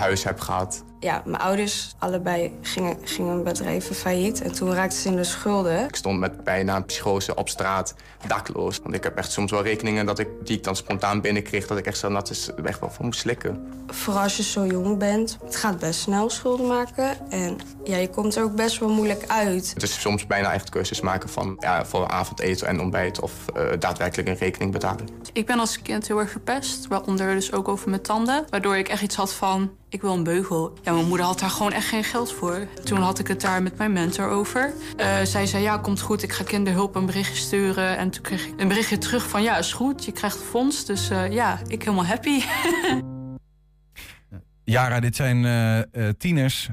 huis heb gehad. Ja, mijn ouders allebei gingen, gingen bedrijven failliet en toen raakten ze in de schulden. Ik stond met bijna een psychose op straat, dakloos. Want ik heb echt soms wel rekeningen dat ik, die ik dan spontaan binnenkreeg... dat ik echt zo nat is echt wel voor moest slikken. Vooral als je zo jong bent, het gaat best snel schulden maken. En ja, je komt er ook best wel moeilijk uit. Het is soms bijna echt keuzes maken van ja, voor avondeten en ontbijt... of eh, daadwerkelijk een rekening betalen. Ik ben als kind heel erg verpest, waaronder dus ook over mijn tanden. Waardoor ik echt iets had van, Ik wil een beugel. Ja, mijn moeder had daar gewoon echt geen geld voor. Toen had ik het daar met mijn mentor over. Eh, zij zei, ja, komt goed, ik ga kinderhulp een berichtje sturen. En toen kreeg ik een berichtje terug van, ja, is goed, je krijgt fonds. Dus eh, ja, ik helemaal happy. (laughs) Jara, dit zijn eh, tieners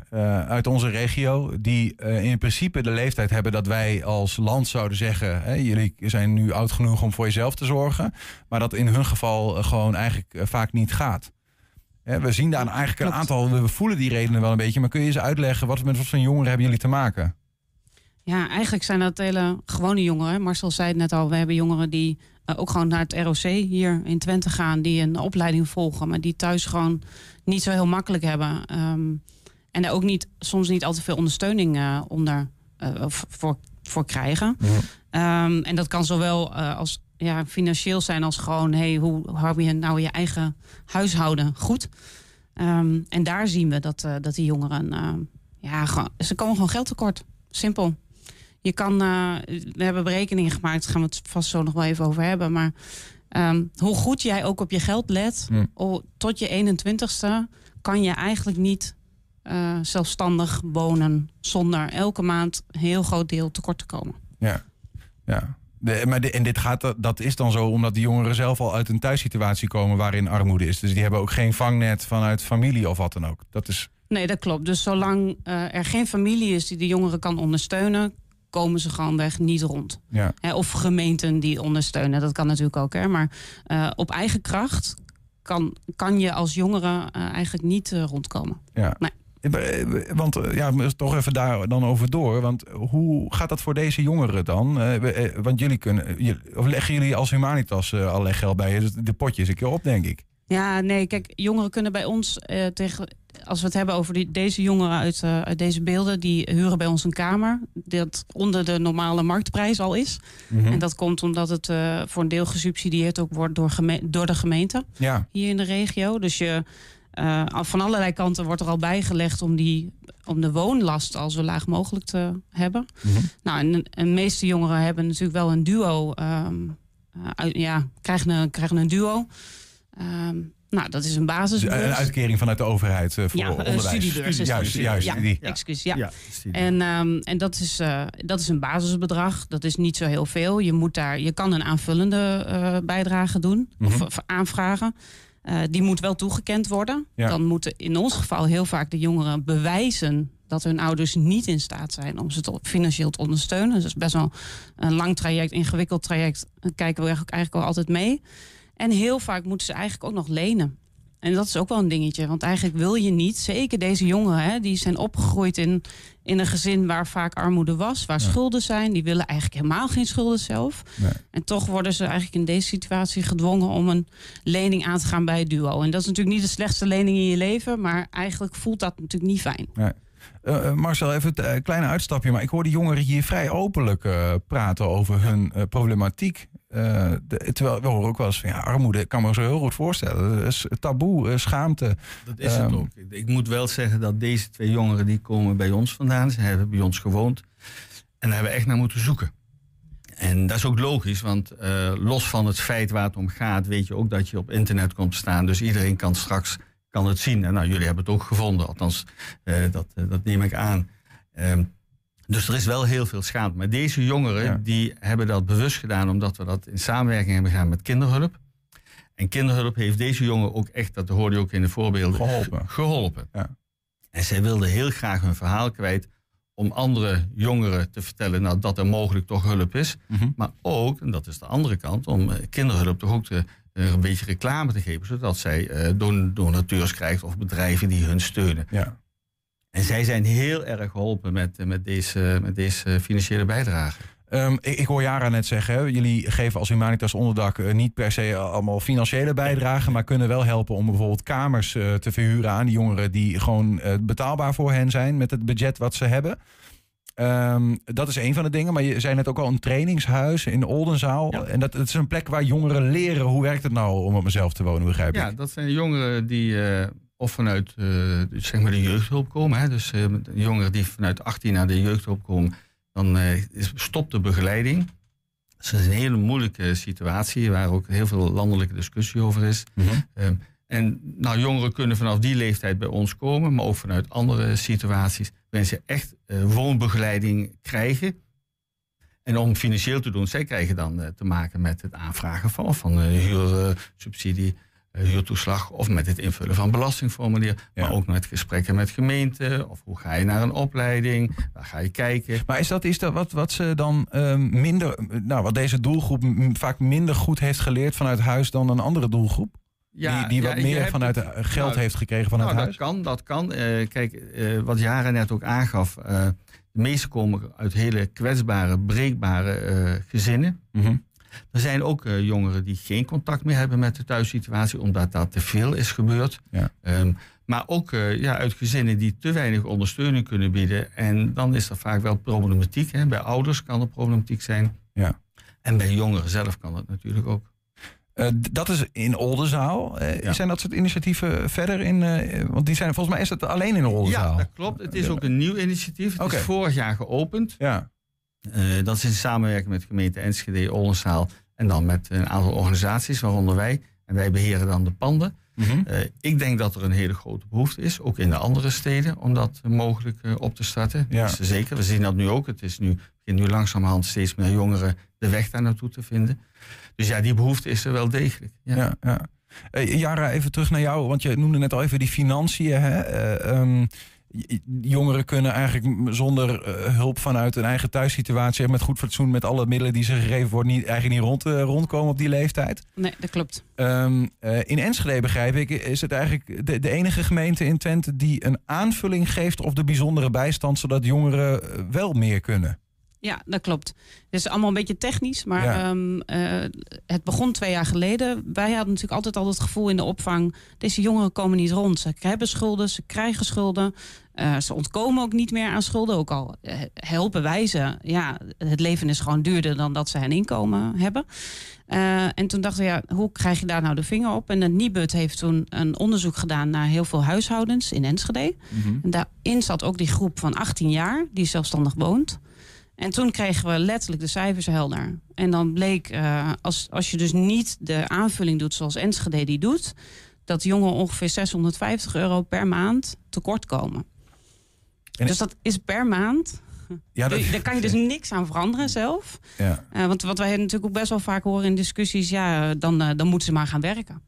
uit onze regio die in principe de leeftijd hebben dat wij als land zouden zeggen: hè, jullie zijn nu oud genoeg om voor jezelf te zorgen, maar dat in hun geval gewoon eigenlijk vaak niet gaat. We zien daar eigenlijk een aantal, we voelen die redenen wel een beetje, maar kun je eens uitleggen wat met wat voor jongeren hebben jullie te maken? Ja, eigenlijk zijn dat hele gewone jongeren. Marcel zei het net al, we hebben jongeren die eh, ook gewoon naar het ROC hier in Twente gaan, die een opleiding volgen, maar die thuis gewoon niet zo heel makkelijk hebben. Ehm, en er ook niet, soms niet al te veel ondersteuning eh, onder, eh, of voor, voor krijgen. Ehm, en dat kan zowel eh, als ja, financieel zijn als gewoon, hey, hoe hou je nou je eigen huishouden goed? Ehm, en daar zien we dat, eh, dat die jongeren, eh, ja, gewoon, ze komen gewoon geld tekort. Simpel. Je kan, eh, we hebben berekeningen gemaakt, daar gaan we het vast zo nog wel even over hebben. Maar ehm, hoe goed jij ook op je geld let, Hm. tot je 21ste kan je eigenlijk niet eh, zelfstandig wonen zonder elke maand een heel groot deel tekort te komen. Ja, ja. De, maar de- en dit gaat, dat is dan zo omdat die jongeren zelf al uit een thuissituatie komen waarin armoede is. Dus die hebben ook geen vangnet vanuit familie of wat dan ook. Dat is. Nee, dat klopt. Dus zolang eh, er geen familie is die de jongeren kan ondersteunen, komen ze gewoon weg niet rond. Ja. Of gemeenten die ondersteunen, dat kan natuurlijk ook. Hè. Maar eh, op eigen kracht kan, kan je als jongere eh, eigenlijk niet rondkomen. Ja. Nee. Eh, eh, Want eh, ja, toch even daar dan over door. Want hoe gaat dat voor deze jongeren dan? Want jullie kunnen. Of leggen jullie als Humanitas allerlei geld bij? je? Dus de potjes een keer op, denk ik. Ja, nee, kijk, jongeren kunnen bij ons eh, tegen. Als we het hebben over die, deze jongeren uit, uit deze beelden, die huren bij ons een kamer. Dat onder de normale marktprijs al is. Mhm. En dat komt omdat het voor een deel gesubsidieerd ook wordt door, geme- door de gemeente. Ja. Hier in de regio. Dus je, eh, van allerlei kanten wordt er al bijgelegd om, die, om de woonlast al zo laag mogelijk te hebben. Nou, en, en de meeste jongeren hebben natuurlijk wel een duo. ehm, eh, ja, krijgen een, krijgen een duo. Ehm, nou, dat is een basisbeurs. Dus, eh, Een uitkering vanuit de overheid voor ja, een onderwijs. studiebeurs. is Studie- juist, juist. Ja, die. excuus, ja. Ja, en en, en dat, is, eh, dat is een basisbedrag. Dat is niet zo heel veel. Je, moet daar, je kan een aanvullende eh, bijdrage doen. Of, Mhm. of aanvragen. Eh, die moet wel toegekend worden. Ja. Dan moeten in ons geval heel vaak de jongeren bewijzen dat hun ouders niet in staat zijn om ze te- financieel te ondersteunen. Dus dat is best wel een lang traject, ingewikkeld traject. Daar kijken we eigenlijk eigenlijk wel altijd mee. En heel vaak moeten ze eigenlijk ook nog lenen. En dat is ook wel een dingetje. Want eigenlijk wil je niet, zeker deze jongeren, hè, die zijn opgegroeid in, in een gezin waar vaak armoede was, waar schulden zijn. Die willen eigenlijk helemaal geen schulden zelf. En toch worden ze eigenlijk in deze situatie gedwongen om een lening aan te gaan bij het duo. En dat is natuurlijk niet de slechtste lening in je leven, maar eigenlijk voelt dat natuurlijk niet fijn. Nee. Eh, eh, Marcel, even een uh, klein uitstapje. Maar ik hoor die jongeren hier vrij openlijk uh, praten over hun uh, problematiek. De, terwijl we horen ook wel eens van ja, armoede, ik kan me zo heel goed voorstellen. Dat is taboe, schaamte. Dat is het um, ook. Ik moet wel zeggen dat deze twee jongeren die komen bij ons vandaan. Ze hebben bij ons gewoond. En daar hebben we echt naar moeten zoeken. En dat is ook logisch, want los van het feit waar het om gaat, weet je ook dat je op internet komt staan. Dus iedereen kan straks kan het zien. En nou, jullie hebben het ook gevonden, althans, uh, dat, uh, dat neem ik aan. Um, dus er is wel heel veel schade. Maar deze jongeren ja. die hebben dat bewust gedaan, omdat we dat in samenwerking hebben gedaan met kinderhulp. En kinderhulp heeft deze jongen ook echt, dat hoorde je ook in de voorbeelden, geholpen. geholpen. Ja. En zij wilden heel graag hun verhaal kwijt om andere jongeren te vertellen nou, dat er mogelijk toch hulp is. Mhm. Mm -hmm. Maar ook, en dat is de andere kant, om uh, kinderhulp toch ook te, een beetje reclame te geven, zodat zij uh, don donateurs krijgt of bedrijven die hun steunen. Ja. En zij zijn heel erg geholpen met, met, deze, met deze financiële bijdrage. Um, ik, ik, hoor Jara net zeggen, hè, jullie geven als Humanitas Onderdak uh, niet per se allemaal financiële bijdragen, maar kunnen wel helpen om bijvoorbeeld kamers uh, te verhuren aan die jongeren die gewoon uh, betaalbaar voor hen zijn met het budget wat ze hebben. Um, dat is een van de dingen, maar je zei net ook al een trainingshuis in Oldenzaal. Ja. En dat, dat, is een plek waar jongeren leren hoe werkt het nou om op mezelf te wonen, begrijp ik? Ja, dat zijn jongeren die uh, of vanuit uh, zeg maar de jeugdhulp komen. Hè? Dus uh, jongeren die vanuit 18 naar de jeugdhulp komen, dan stopt de begeleiding. Dus dat is een hele moeilijke situatie waar ook heel veel landelijke discussie over is. Mhm. Mm -hmm. En nou, jongeren kunnen vanaf die leeftijd bij ons komen, maar ook vanuit andere situaties. Ze echt eh, woonbegeleiding krijgen. En om financieel te doen, zij krijgen dan eh, te maken met het aanvragen van, van een huursubsidie, huurtoeslag of met het invullen van belastingformulier. Maar ook met gesprekken met gemeenten. Of hoe ga je naar een opleiding? Waar ga je kijken? Maar is dat, is dat wat, wat ze dan ehm, minder, nou, wat deze doelgroep vaak minder goed heeft geleerd vanuit huis dan een andere doelgroep? Die, die wat meer vanuit het- eh, geld nou, heeft gekregen vanuit nou, huis? Dat kan, dat kan. Eh, kijk, eh, wat Jara net ook aangaf. eh, de meeste komen uit hele kwetsbare, breekbare gezinnen. Mhm. Er zijn ook jongeren die geen contact meer hebben met de thuissituatie, omdat dat te veel is gebeurd. Ja. Ehm, maar ook ja, uit gezinnen die te weinig ondersteuning kunnen bieden. En dan is er vaak wel problematiek. Hè. Bij ouders kan er problematiek zijn. Ja. En bij jongeren zelf kan dat natuurlijk ook. Eh, dat is in Oldenzaal. Eh, Zijn dat soort initiatieven verder in? eh, want die zijn volgens mij is het alleen in Oldenzaal. Ja, dat klopt. Het is ook een nieuw initiatief. Het is vorig jaar geopend. Ja. Dat is in samenwerking met de gemeente Enschede, Oldenzaal en dan met een aantal organisaties, waaronder wij. En wij beheren dan de panden. Mhm. Ik denk dat er een hele grote behoefte is, ook in de andere steden, om dat mogelijk op te starten. Ja. Dat is zeker. We zien dat nu ook. Het is nu, begint nu langzamerhand steeds meer jongeren de weg daar naartoe te vinden. Dus ja, die behoefte is er wel degelijk. Ja. Ja, ja. Eh, Jara, even terug naar jou, want je noemde net al even die financiën. Hè? Eh, ehm, jongeren kunnen eigenlijk zonder eh, hulp vanuit een eigen thuissituatie... en met goed fatsoen, met alle middelen die ze gegeven worden... Niet, eigenlijk niet rond, eh, rondkomen op die leeftijd. Nee, dat klopt. Ehm, eh, in Enschede, begrijp ik, is het eigenlijk de, de enige gemeente in Twente... die een aanvulling geeft op de bijzondere bijstand... zodat jongeren wel meer kunnen. Ja, dat klopt. Het is allemaal een beetje technisch, maar Ja. ehm, eh, het begon twee jaar geleden. Wij hadden natuurlijk altijd al het gevoel in de opvang... deze jongeren komen niet rond. Ze hebben schulden, ze krijgen schulden. eh, ze ontkomen ook niet meer aan schulden. Ook al eh, helpen wij ze. Ja, het leven is gewoon duurder dan dat ze een inkomen hebben. En toen dachten we, ja, hoe krijg je daar nou de vinger op? En de Nibud heeft toen een onderzoek gedaan naar heel veel huishoudens in Enschede. En daarin zat ook die groep van 18 jaar die zelfstandig woont. En toen kregen we letterlijk de cijfers helder. En dan bleek, eh, als, als je dus niet de aanvulling doet zoals Enschede die doet... dat jongeren ongeveer 650 euro per maand tekort komen. dus dat is per maand. Ja, dat- (laughs) Daar kan je dus niks aan veranderen zelf. Ja. Eh, want wat wij natuurlijk ook best wel vaak horen in discussies... ja, dan, eh, dan moeten ze maar gaan werken.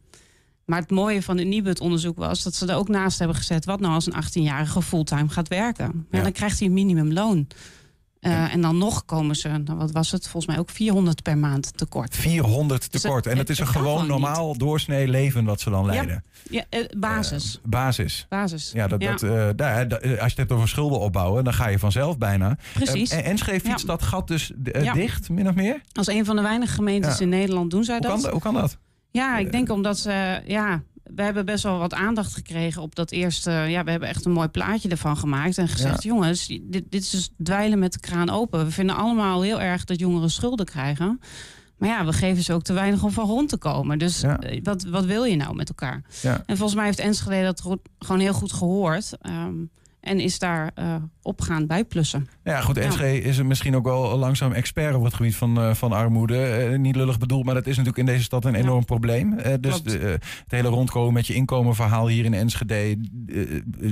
Maar het mooie van het Nibud-onderzoek was... dat ze er ook naast hebben gezet... wat nou als een 18-jarige fulltime gaat werken? Ja, Ja. Dan krijgt hij een minimumloon. Eh, En dan nog komen ze, nou, wat was het? Volgens mij ook 400 per maand tekort. 400 Dus tekort. en het is een gewoon normaal doorsnee leven wat ze dan leiden. Ja, eh, basis. Basis. basis. Ja, dat, Ja. Dat, eh, daar, da- als je het hebt over schulden opbouwen, dan ga je vanzelf bijna. Precies. Eh, en fietst Ja. dat gat dus eh, dicht, min of meer? Als een van de weinige gemeentes in Nederland doen zij Hoe dat. kan, hoe kan dat? Ja, ik denk omdat ze. Ja, we hebben best wel wat aandacht gekregen op dat eerste. Ja, we hebben echt een mooi plaatje ervan gemaakt. En gezegd: Ja. jongens, dit, dit is dus dweilen met de kraan open. We vinden allemaal heel erg dat jongeren schulden krijgen. Maar ja, we geven ze ook te weinig om van rond te komen. Dus Ja. eh, wat, wat wil je nou met elkaar? Ja. En volgens mij heeft Enschede dat gewoon heel goed gehoord. ehm, en is daar eh, op gaan bijplussen. Ja, goed, Enschede is er misschien ook wel langzaam expert op het gebied van, eh, van armoede. Eh, niet lullig bedoeld, maar dat is natuurlijk in deze stad een enorm probleem. Dus de, het hele rondkomen met je inkomenverhaal hier in Enschede.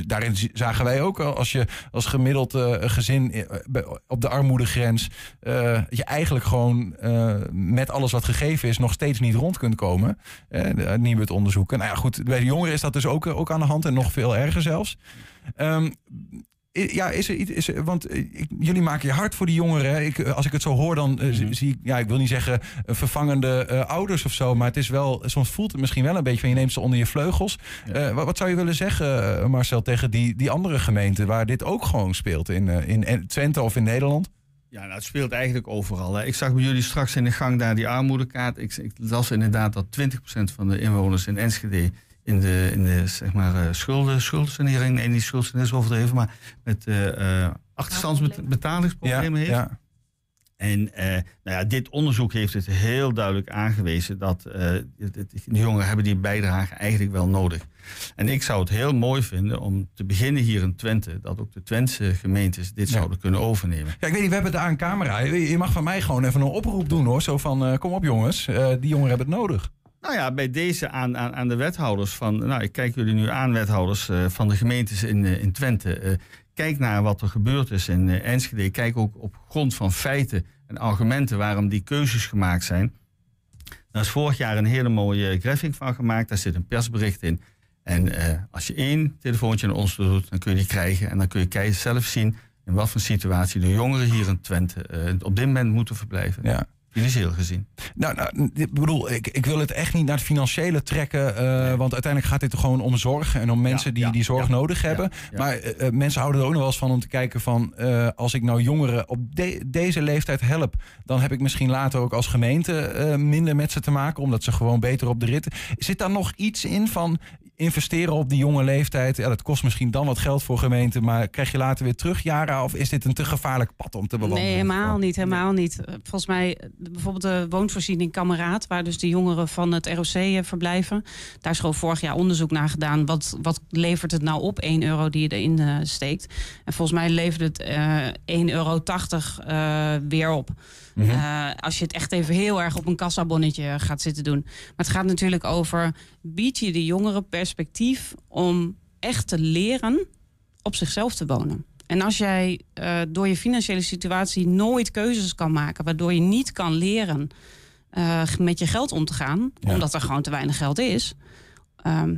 daarin zagen wij ook al, als je als gemiddeld gezin op de armoedegrens. dat je eigenlijk gewoon met alles wat gegeven is nog steeds niet rond kunt komen. Uh, de Nibud onderzoeken. Nou ja, goed, bij de jongeren is dat dus ook, ook aan de hand en nog veel erger zelfs. Ehm, Ja, is er iets. Is er, want eh, ik, jullie maken je hard voor die jongeren. Ik, eh, als ik het zo hoor, dan eh, zie- zie ik, ja, ik wil niet zeggen vervangende ouders of zo. Maar het is wel, soms voelt het misschien wel een beetje van je neemt ze onder je vleugels. Wat, wat zou je willen zeggen, Marcel, tegen die, die andere gemeenten waar dit ook gewoon speelt in, in, in Twente of in Nederland? Ja, nou, het speelt eigenlijk overal. Hè. Ik zag bij jullie straks in de gang daar die armoedekaart. Ik, ik las inderdaad dat 20% van de inwoners in Enschede in de, in de zeg maar, eh, schulden, schuldensanering, nee, niet schuldensanering is overdreven, maar met eh achterstandsbetalingsproblemen heeft. Ja. En nou ja, dit onderzoek heeft het heel duidelijk aangewezen dat de jongeren hebben die bijdrage eigenlijk wel nodig. En ik zou het heel mooi vinden om te beginnen hier in Twente, dat ook de Twentse gemeentes dit zouden kunnen overnemen. Ja, ik weet niet, we hebben daar een camera. Je mag van mij gewoon even een oproep doen hoor. Zo van, kom op jongens, die jongeren hebben het nodig. Nou ja, bij deze aan, aan, aan de wethouders van... Nou, ik kijk jullie nu aan, wethouders eh, van de gemeentes in, eh, in Twente. Eh, kijk naar wat er gebeurd is in Enschede. Kijk ook op grond van feiten en argumenten waarom die keuzes gemaakt zijn. Daar is vorig jaar een hele mooie graphic van gemaakt. Daar zit een persbericht in. En als je één telefoontje naar ons doet, dan kun je die krijgen. En dan kun je zelf zien in wat voor situatie de jongeren hier in Twente op dit moment moeten verblijven. Ja. Financieel gezien. Nou, nou ik bedoel, ik, ik wil het echt niet naar het financiële trekken. eh, Want uiteindelijk gaat dit gewoon om zorg en om mensen die die zorg nodig hebben. Maar eh, eh, mensen houden er ook nog wel eens van om te kijken van... als ik nou jongeren op de- deze leeftijd help... dan heb ik misschien later ook als gemeente minder met ze te maken... omdat ze gewoon beter op de rit... Zit daar nog iets in van investeren op die jonge leeftijd? Ja, dat kost misschien dan wat geld voor gemeenten... maar krijg je later weer terug, Jara? Of is dit een te gevaarlijk pad om te bewandelen? Nee, helemaal niet. Helemaal niet. Eh, Volgens mij, eh, bijvoorbeeld de woonvoorziening Kameraad, waar dus de jongeren van het ROC eh, verblijven. Daar is gewoon vorig jaar onderzoek naar gedaan. Wat, wat levert het nou op, 1 euro die je erin steekt? En volgens mij levert het eh 1,80 euro eh, weer op. Mhm. Eh, als je het echt even heel erg op een kassabonnetje gaat zitten doen. Maar het gaat natuurlijk over, bied je de jongeren perspectief om echt te leren op zichzelf te wonen. En als jij eh, door je financiële situatie nooit keuzes kan maken, waardoor je niet kan leren eh, met je geld om te gaan, omdat er gewoon te weinig geld is, ehm,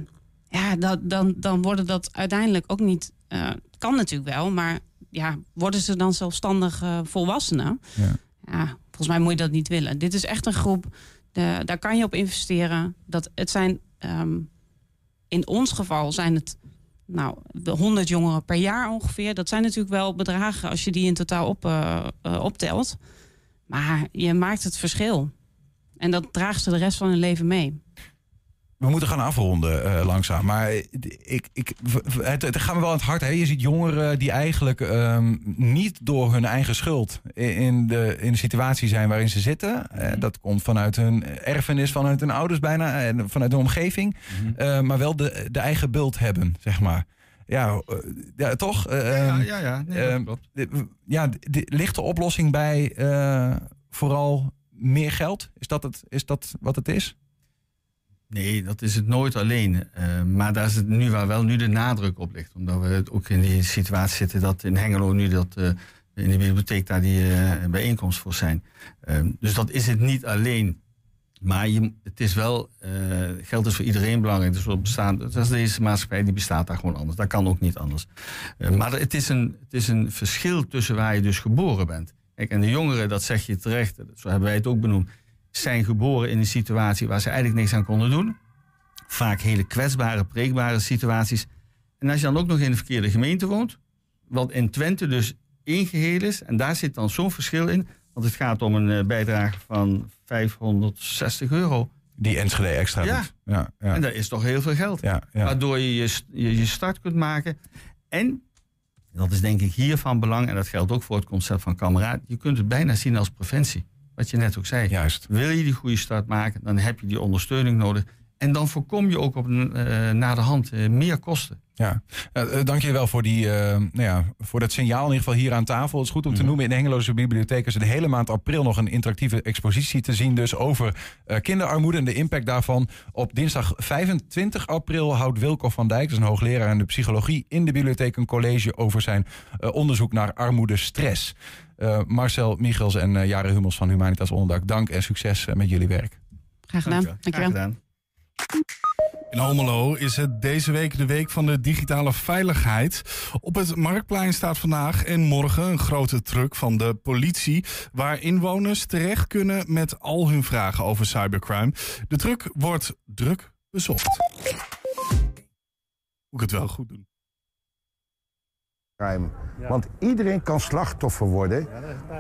ja, dat, dan, dan worden dat uiteindelijk ook niet. het kan natuurlijk wel, maar ja, worden ze dan zelfstandig volwassenen? Ja. Ja, volgens mij moet je dat niet willen. Dit is echt een groep, de, daar kan je op investeren. Dat, het zijn, ehm, in ons geval zijn het nou, de 100 jongeren per jaar ongeveer. Dat zijn natuurlijk wel bedragen als je die in totaal op, eh, eh, optelt. Maar je maakt het verschil. En dat draagt ze de rest van hun leven mee. We moeten gaan afronden eh, langzaam. Maar ik, ik, het, het gaat me wel aan het hart. Hè? Je ziet jongeren die eigenlijk ehm, niet door hun eigen schuld in de, in de situatie zijn waarin ze zitten. Eh, dat komt vanuit hun erfenis, vanuit hun ouders bijna, en vanuit de omgeving. Eh, maar wel de, de eigen bult hebben, zeg maar. Ja, eh, ja toch? Eh, Ja, ehm, ja, ja. Nee, ehm, ja, de- ligt de oplossing bij eh, vooral meer geld? Is dat, het, is dat wat het is? Nee, dat is het nooit alleen. Eh, maar daar is het nu waar wel nu de nadruk op ligt. Omdat we ook in die situatie zitten dat in Hengelo nu dat eh, in de bibliotheek daar die eh, bijeenkomst voor zijn. Eh, dus dat is het niet alleen. Maar het is wel, geld is voor iedereen belangrijk. Dus bestaan, dat is deze maatschappij, die bestaat daar gewoon anders. Dat kan ook niet anders. Maar het is, een, het is een verschil tussen waar je dus geboren bent. Kijk, en de jongeren, dat zeg je terecht, zo hebben wij het ook benoemd, zijn geboren in een situatie waar ze eigenlijk niks aan konden doen. Vaak hele kwetsbare, preekbare situaties. En als je dan ook nog in de verkeerde gemeente woont, wat in Twente dus één geheel is, en daar zit dan zo'n verschil in, want het gaat om een eh, bijdrage van 560 euro. Die Enschede extra Ja. doet. Ja, ja. En dat is toch heel veel geld. Ja, ja. Waardoor je je, je je start kunt maken. En, dat is denk ik hier van belang, en dat geldt ook voor het concept van kameraad, je kunt het bijna zien als preventie. Wat je net ook zei. Juist. Wil je die goede start maken, dan heb je die ondersteuning nodig. En dan voorkom je ook op na de hand eh, meer kosten. Ja, uh, dank je wel voor, die, nou ja, voor dat signaal in ieder geval hier aan tafel. Het is goed om te noemen, in de Hengeloze Bibliotheek is de hele maand april nog een interactieve expositie te zien. Dus over kinderarmoede en de impact daarvan. Op dinsdag 25 april houdt Wilco van Dijk, dat is een hoogleraar in de psychologie, in de bibliotheek een college over zijn onderzoek naar armoede-stress. Eh, Marcel Michels en uh, Jare Hummels van Humanitas Onderdak, dank en succes eh, met jullie werk. Graag gedaan. Graag Dankjewel. gedaan. In Almelo is het deze week de week van de digitale veiligheid. Op het Marktplein staat vandaag en morgen een grote truck van de politie... waar inwoners terecht kunnen met al hun vragen over cybercrime. De truck wordt druk bezocht. Moet ik het wel goed doen. Crime. Want iedereen kan slachtoffer worden.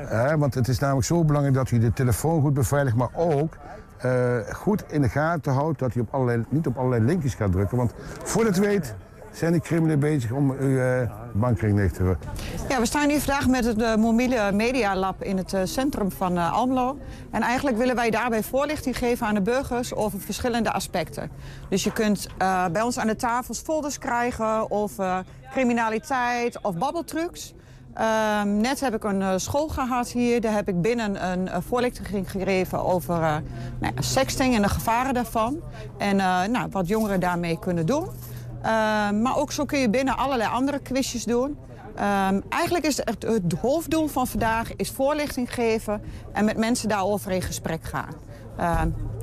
Eh, want het is namelijk zo belangrijk dat u de telefoon goed beveiligt, maar ook eh, goed in de gaten houdt dat u op allerlei, niet op allerlei linkjes gaat drukken. Want voordat u het weet zijn de criminelen bezig om uw eh, bankrekening leeg te drukken. Ja, we staan hier vandaag met het uh, media lab in het uh, centrum van uh, Almelo. En eigenlijk willen wij daarbij voorlichting geven aan de burgers over verschillende aspecten. Dus je kunt uh, bij ons aan de tafels folders krijgen over criminaliteit of babbeltrucs. Ehm, net heb ik een eh, school gehad hier. Daar heb ik binnen een uh, voorlichting gegeven over uh, nou ja, sexting en de gevaren daarvan. En nou, wat jongeren daarmee kunnen doen. Ehm, maar ook zo kun je binnen allerlei andere quizjes doen. Ehm, eigenlijk is het, het, hoofddoel van vandaag is voorlichting geven en met mensen daarover in gesprek gaan.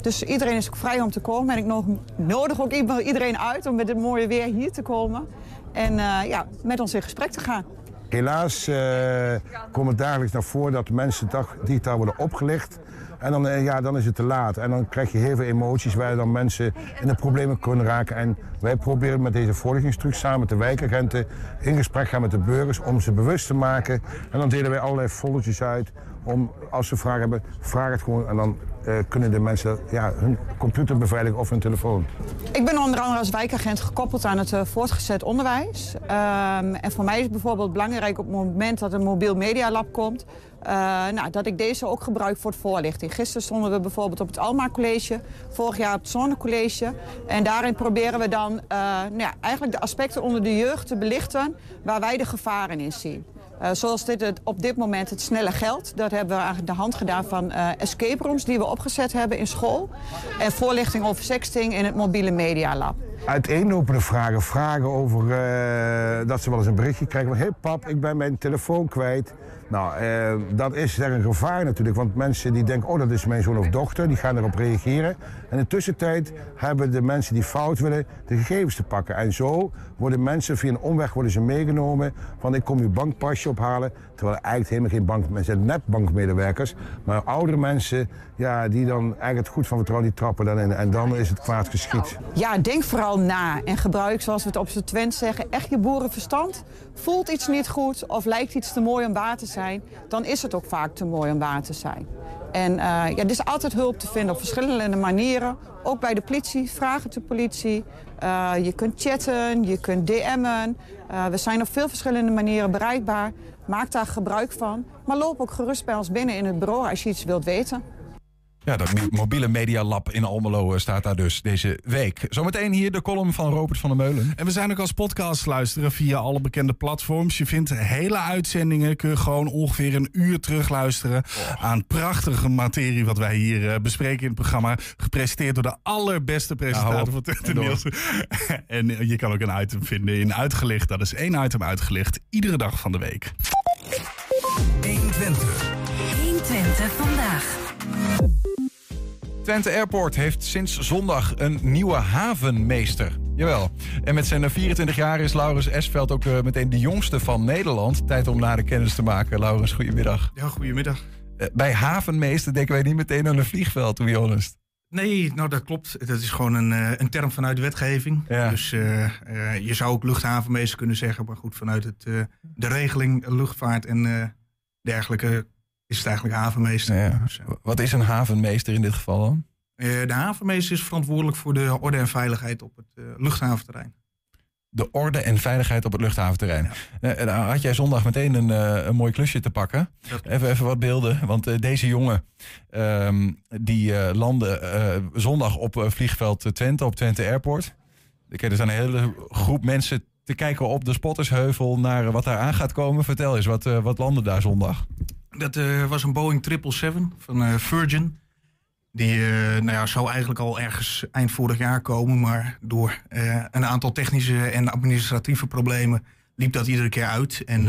dus iedereen is ook vrij om te komen. En ik nodig ook iedereen uit om met het mooie weer hier te komen. En ja, met ons in gesprek te gaan. Helaas uh, komt het dagelijks naar voren dat mensen digitaal worden opgelicht. En dan, uh, ja, dan is het te laat. En dan krijg je heel veel emoties waar dan mensen in de problemen kunnen raken. En wij proberen met deze voorlichtingstruc samen met de wijkagenten in gesprek gaan met de burgers om ze bewust te maken. En dan delen wij allerlei foldertjes uit om als ze vragen hebben, vraag het gewoon en dan uh, kunnen de mensen ja, hun computer beveiligen of hun telefoon. Ik ben onder andere als wijkagent gekoppeld aan het uh, voortgezet onderwijs. Um, en voor mij is het bijvoorbeeld belangrijk op het moment dat een mobiel medialab komt... Uh, nou, dat ik deze ook gebruik voor het voorlichting. Gisteren stonden we bijvoorbeeld op het Alma College, vorig jaar op het Zonnecollege. En daarin proberen we dan nou ja, eigenlijk de aspecten onder de jeugd te belichten waar wij de gevaren in zien. Uh, zoals dit het, op dit moment het snelle geld. Dat hebben we eigenlijk de hand gedaan van escape rooms die we opgezet hebben in school. En voorlichting over sexting in het mobiele media lab. Uiteenlopende vragen. Vragen over dat ze wel eens een berichtje krijgen van... hé pap, ik ben mijn telefoon kwijt. Nou, eh, dat is daar een gevaar natuurlijk. Want mensen die denken, oh dat is mijn zoon of dochter, die gaan erop reageren. En in de tussentijd hebben de mensen die fout willen de gegevens te pakken. En zo worden mensen via een omweg worden ze meegenomen van ik kom uw bankpasje ophalen. Terwijl er eigenlijk helemaal geen bank, mensen zijn net bankmedewerkers. Maar oudere mensen, ja, die dan eigenlijk het goed van vertrouwen, die trappen dan in. En dan is het kwaad geschied. Ja, denk vooral na en gebruik, zoals we het op z'n Twent zeggen, echt je boerenverstand. Voelt iets niet goed of lijkt iets te mooi om waar te zijn, dan is het ook vaak te mooi om waar te zijn. En uh, ja, er is altijd hulp te vinden op verschillende manieren. Ook bij de politie, vraag het de politie. Uh, je kunt chatten, je kunt DM'en. Uh, we zijn op veel verschillende manieren bereikbaar. Maak daar gebruik van. Maar loop ook gerust bij ons binnen in het bureau als je iets wilt weten. Ja, dat mobiele media lab in Almelo staat daar dus deze week. Zometeen hier de column van Robert van der Meulen. En we zijn ook als podcast luisteren via alle bekende platforms. Je vindt hele uitzendingen, kun je gewoon ongeveer een uur terugluisteren... Oh. aan prachtige materie wat wij hier uh, bespreken in het programma. Gepresenteerd door de allerbeste presentator nou, van Twente Nielsen. (laughs) en je kan ook een item vinden in Uitgelicht. Dat is één item uitgelicht, iedere dag van de week. 120. 120 vandaag. Twente Airport heeft sinds zondag een nieuwe havenmeester. Jawel. En met zijn 24 jaar is Laurens Esveld ook uh, meteen de jongste van Nederland. Tijd om naar de kennis te maken. Laurens, goedemiddag. Ja, goedemiddag. Uh, bij havenmeester denken wij niet meteen aan een vliegveld, to be honest. Nee, nou dat klopt. Dat is gewoon een, uh, een term vanuit de wetgeving. Ja. Dus je zou ook luchthavenmeester kunnen zeggen. Maar goed, vanuit het, de regeling luchtvaart en dergelijke is het eigenlijk havenmeester. Ja. Wat is een havenmeester in dit geval dan? Uh, de havenmeester is verantwoordelijk voor de orde en veiligheid op het uh, luchthaventerrein. De orde en veiligheid op het luchthaventerrein. Ja. Uh, dan had jij zondag meteen een, een mooi klusje te pakken. Even, even wat beelden. Want deze jongen ehm, die landde zondag op vliegveld Twente, op Twente Airport. Ik heb dus een hele groep mensen te kijken op de Spottersheuvel naar wat daar aan gaat komen. Vertel eens, wat, wat landde daar zondag? Dat uh, was een Boeing 777 van uh, Virgin. Die uh, nou ja, zou eigenlijk al ergens eind vorig jaar komen. Maar door een aantal technische en administratieve problemen liep dat iedere keer uit. En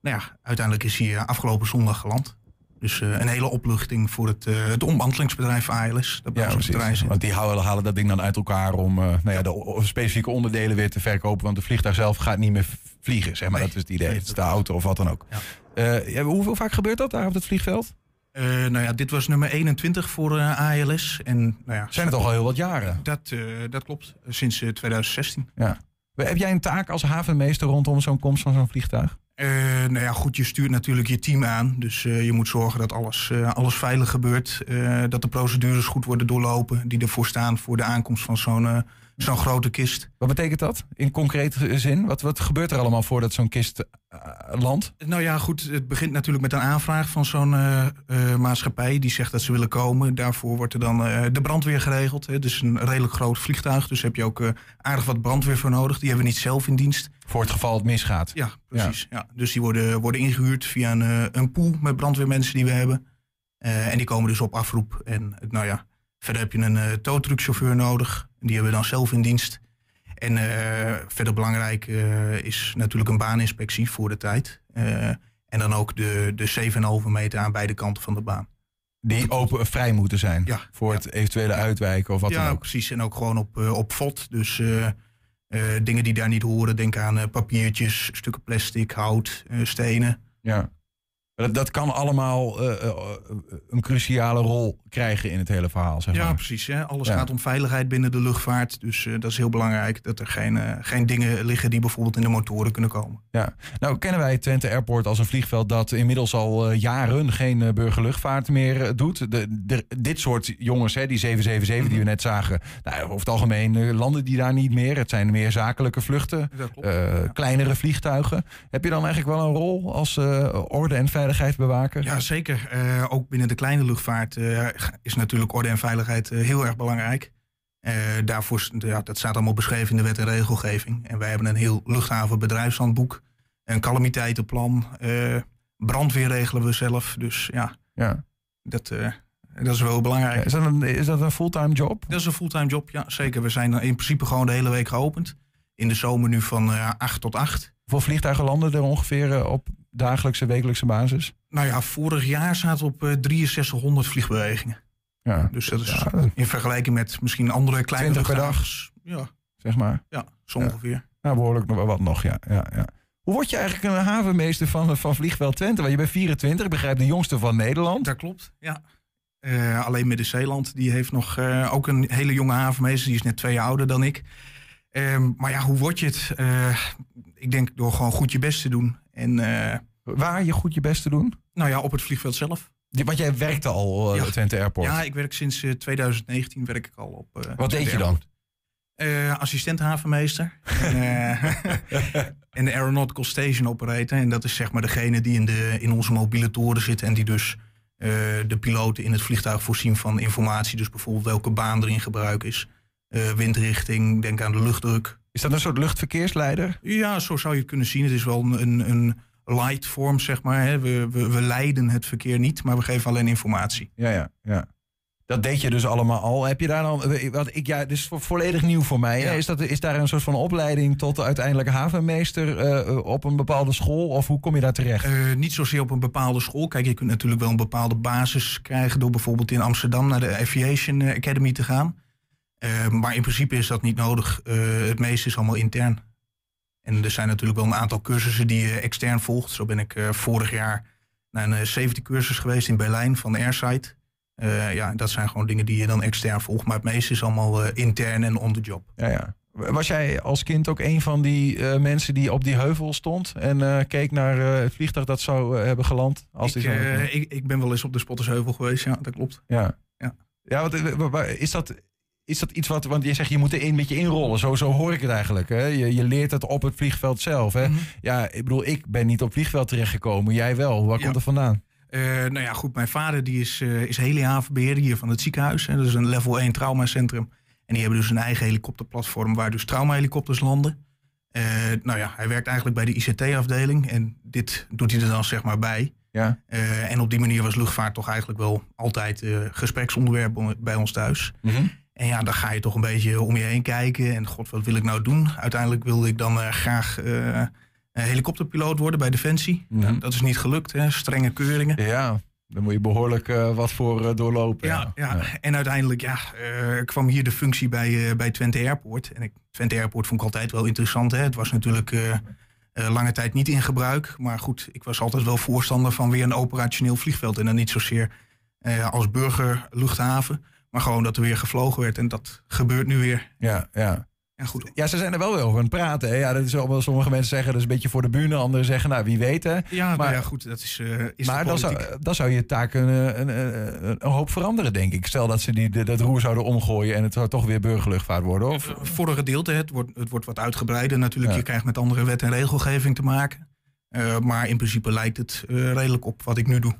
nou ja, uiteindelijk is hij afgelopen zondag geland. Dus een hele opluchting voor het, het ombandelingsbedrijf ALS. Dat ja, precies. Want die halen, halen dat ding dan uit elkaar om nou ja, de specifieke onderdelen weer te verkopen. Want de vliegtuig zelf gaat niet meer vliegen, zeg maar. dat is het idee. het is de auto of wat dan ook. Ja. Uh, hoeveel vaak gebeurt dat daar op het vliegveld? Uh, nou ja, dit was nummer 21 voor uh, ALS. En, nou ja, Zijn het al heel wat jaren? Dat, dat klopt, sinds 2016. Ja. Heb jij een taak als havenmeester rondom zo'n komst van zo'n vliegtuig? Nou ja, goed, je stuurt natuurlijk je team aan. Dus je moet zorgen dat alles, alles veilig gebeurt. dat de procedures goed worden doorlopen die ervoor staan voor de aankomst van zo'n zo'n grote kist. Wat betekent dat in concrete zin? Wat, wat gebeurt er allemaal voordat zo'n kist eh, landt? Nou ja, goed, het begint natuurlijk met een aanvraag van zo'n eh, eh, maatschappij die zegt dat ze willen komen. Daarvoor wordt er dan de brandweer geregeld. Hè. Dus een redelijk groot vliegtuig, dus heb je ook aardig wat brandweer voor nodig. Die hebben we niet zelf in dienst. Voor het geval het misgaat. Ja, precies. Ja. Dus die worden, worden ingehuurd via een, een pool met brandweermensen die we hebben. En die komen dus op afroep. En nou ja, verder heb je een uh, towtruckchauffeur nodig. Die hebben we dan zelf in dienst. En eh, verder belangrijk eh, is natuurlijk een baaninspectie voor de tijd. En dan ook de, de 7,5 meter aan beide kanten van de baan. Die open vrij moeten zijn Ja, voor het eventuele uitwijken of wat ja, dan ook. precies. En ook gewoon op, op vod. Dus dingen die daar niet horen. Denk aan papiertjes, stukken plastic, hout, stenen. Ja. Dat, dat kan allemaal eh, eh, een cruciale rol krijgen in het hele verhaal, zeg Ja, maar. precies. Hè? Alles Ja. gaat om veiligheid binnen de luchtvaart. Dus eh, dat is heel belangrijk dat er geen, eh, geen dingen liggen die bijvoorbeeld in de motoren kunnen komen. Ja, nou kennen wij Twente Airport als een vliegveld dat inmiddels al eh, jaren geen eh, burgerluchtvaart meer eh, doet. De, de- dit soort jongens, hè, die 777 die we net zagen, nou, over het algemeen eh, landen die daar niet meer. Het zijn meer zakelijke vluchten, eh, kleinere vliegtuigen. Heb je dan eigenlijk wel een rol als eh, orde- en veiligheidsbewaker? Ja, zeker. Eh, ook binnen de kleine luchtvaart eh, is natuurlijk orde en veiligheid eh, heel erg belangrijk. Daarvoor, ja, dat staat allemaal beschreven in de wet en regelgeving. En wij hebben een heel luchthavenbedrijfshandboek, een calamiteitenplan, brandweer regelen we zelf. Dus ja, Ja. dat, dat is wel belangrijk. Is dat een, is dat een fulltime job? Dat is een fulltime job, ja zeker. We zijn in principe gewoon de hele week geopend. In de zomer nu van eh 8 tot 8. Hoeveel vliegtuigen landen er ongeveer op dagelijkse, wekelijkse basis? Nou ja, vorig jaar zaten we op eh 6300 vliegbewegingen. Ja. Dus dat is in vergelijking met misschien andere kleine 20 per dag? Ja, Zeg maar. ja zo ongeveer. Nou, behoorlijk nog wel wat nog, ja. ja, ja. Hoe word je eigenlijk een havenmeester van, van Vliegveld Twente? Want je bent 24, ik begrijp de jongste van Nederland. Dat klopt, ja. Eh, alleen Midden-Zeeland, die heeft nog eh, ook een hele jonge havenmeester. Die is net twee jaar ouder dan ik. Ehm, maar ja, hoe word je het? Eh, ik denk door gewoon goed je best te doen. En, eh, Waar je goed je best te doen? Nou ja, op het vliegveld zelf. Want jij werkte al eh, Ja. Twente Airport. Ja, ik werk sinds eh, 2019 werk ik al op. eh, Wat deed je dan? Eh, assistent havenmeester. en, eh, (laughs) en de Aeronautical Station Operator. En dat is zeg maar degene die in, de, in onze mobiele toren zit. En die dus eh, de piloten in het vliegtuig voorzien van informatie. Dus bijvoorbeeld welke baan er in gebruik is. eh, windrichting, denk aan de luchtdruk. Is dat een soort luchtverkeersleider? Ja, zo zou je het kunnen zien. Het is wel een, een, light vorm, zeg maar. Hè. We, we, we leiden het verkeer niet, maar we geven alleen informatie. Ja, ja, ja. Dat deed je dus allemaal al. Heb je daar dan, wat ik, ja, dit is vo- volledig nieuw voor mij. Hè? Is, dat, is daar een soort van opleiding tot uiteindelijk havenmeester eh, op een bepaalde school? Of hoe kom je daar terecht? Eh, niet zozeer op een bepaalde school. Kijk, je kunt natuurlijk wel een bepaalde basis krijgen door bijvoorbeeld in Amsterdam naar de Aviation eh, Academy te gaan. Eh, maar in principe is dat niet nodig. Eh, het meeste is allemaal intern. En er zijn natuurlijk wel een aantal cursussen die je extern volgt. Zo ben ik eh, vorig jaar naar een safety cursus geweest in Berlijn van Airsight. Eh, ja, dat zijn gewoon dingen die je dan extern volgt. Maar het meeste is allemaal intern en on the job. Ja, ja. Was jij als kind ook een van die mensen die op die heuvel stond en keek naar eh, het vliegtuig dat zou hebben geland? Als Ik, die ik, ik ben wel eens op de Spottersheuvel geweest, ja, dat klopt. Ja. Ja. Ja, want, eh, wa- wa- is dat, is dat iets wat... Want je zegt, je moet er een beetje inrollen. Zo, zo hoor ik het eigenlijk. Hè? Je, je leert het op het vliegveld zelf. Hè? Ja, ik bedoel, ik ben niet op het vliegveld terechtgekomen. Jij wel. Waar Ja. komt het vandaan? Eh, nou ja, goed, mijn vader die is, eh is helihavenbeheerder hier van het ziekenhuis. Hè. Dat is een level 1 traumacentrum. En die hebben dus een eigen helikopterplatform waar dus traumahelikopters landen. Eh, nou ja, hij werkt eigenlijk bij de ICT-afdeling en dit doet hij er dan zeg maar bij. Ja. En op die manier was luchtvaart toch eigenlijk wel altijd eh, gespreksonderwerp bij ons thuis. Mhm. En ja, dan ga je toch een beetje om je heen kijken. En god, wat wil ik nou doen? Uiteindelijk wilde ik dan eh, graag eh, helikopterpiloot worden bij Defensie. Mhm. Nou, dat is niet gelukt, hè? strenge keuringen. Ja, daar moet je behoorlijk eh, wat voor doorlopen. Ja, ja. en uiteindelijk ja, kwam hier de functie bij, bij Twente Airport. En ik, Twente Airport vond ik altijd wel interessant. Hè? Het was natuurlijk lange tijd niet in gebruik. Maar goed, ik was altijd wel voorstander van weer een operationeel vliegveld. En dan niet zozeer als burgerluchthaven. Maar gewoon dat er weer gevlogen werd. En dat gebeurt nu weer. Ja, ja. Ja, goed. Ja, ze zijn er wel weer over aan het praten. Hè? Ja, dat is sommige mensen zeggen dat is een beetje voor de bühne. Anderen zeggen, nou, wie weet. Hè? Ja, maar, maar ja, goed, dat is, eh is maar dan zou, politiek. dan zou je taak een, een, een, een hoop veranderen, denk ik. Stel dat ze die, de- dat roer zouden omgooien en het zou toch weer burgerluchtvaart worden. Of, Voor een gedeelte, het wordt, het wordt wat uitgebreider natuurlijk. Ja. Je krijgt met andere wet en regelgeving te maken. Eh, maar in principe lijkt het eh, redelijk op wat ik nu doe.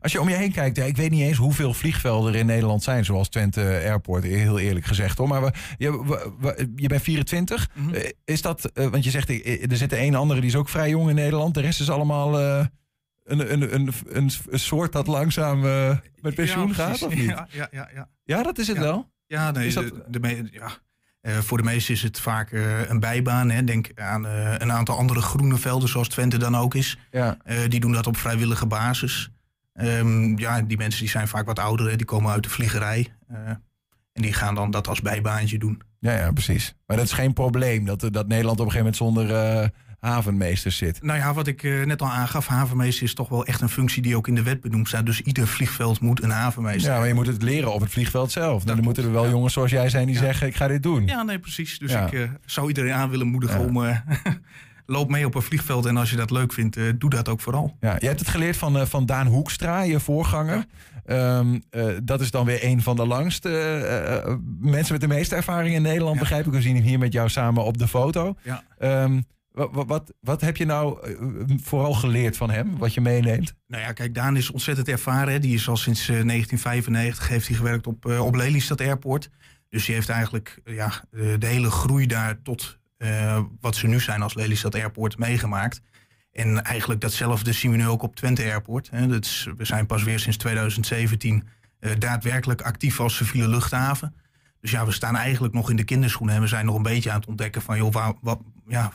Als je om je heen kijkt, ja, ik weet niet eens hoeveel vliegvelden er in Nederland zijn, zoals Twente Airport, heel eerlijk gezegd hoor. Maar we, je, we- we- je bent 24. Mhm. Eh, Is dat, eh, want je zegt, eh, er zit een andere die is ook vrij jong in Nederland. De rest is allemaal een, een, een, een, soort dat langzaam met pensioen Ja, gaat, of niet? Ja, ja, ja, ja. Ja, dat is het wel. Ja, nee, Is dat- de me- ja. Voor de meesten is het vaak een bijbaan. Hè. Denk aan een aantal andere groene velden, zoals Twente dan ook is. Ja. Die doen dat op vrijwillige basis. Ehm, ja, die mensen die zijn vaak wat ouder, hè. die komen uit de vliegerij. Eh, en die gaan dan dat als bijbaantje doen. Ja, ja, precies. Maar dat is geen probleem dat, dat Nederland op een gegeven moment zonder eh, havenmeesters zit. Nou ja, wat ik eh, net al aangaf, havenmeester is toch wel echt een functie die ook in de wet benoemd staat. Dus ieder vliegveld moet een havenmeester Ja, maar je moet het leren op het vliegveld zelf. Dan moeten er wel jongens zoals jij zijn die zeggen, ik ga dit doen. Ja, nee, precies. Dus Ja. ik eh, zou iedereen aan willen moedigen om... (laughs) loop mee op een vliegveld en als je dat leuk vindt, eh, doe dat ook vooral. Ja, je hebt het geleerd van, eh, van Daan Hoekstra, je voorganger. Ehm, eh, dat is dan weer een van de langste mensen met de meeste ervaring in Nederland, begrijp ik. We zien hem hier met jou samen op de foto. Ja. Ehm, wat, wat, wat heb je nou vooral geleerd van hem, wat je meeneemt? Nou ja, kijk, Daan is ontzettend ervaren. Hè. Die is al sinds eh, 1995 heeft hij gewerkt op, op Lelystad Airport. Dus die heeft eigenlijk ja, de hele groei daar tot eh, wat ze nu zijn als Lelystad Airport meegemaakt. En eigenlijk datzelfde zien we nu ook op Twente Airport. Hè. Dat is, we zijn pas weer sinds 2017 eh, daadwerkelijk actief als civiele luchthaven. Dus ja, we staan eigenlijk nog in de kinderschoenen. En we zijn nog een beetje aan het ontdekken van... joh, waar, wat, ja,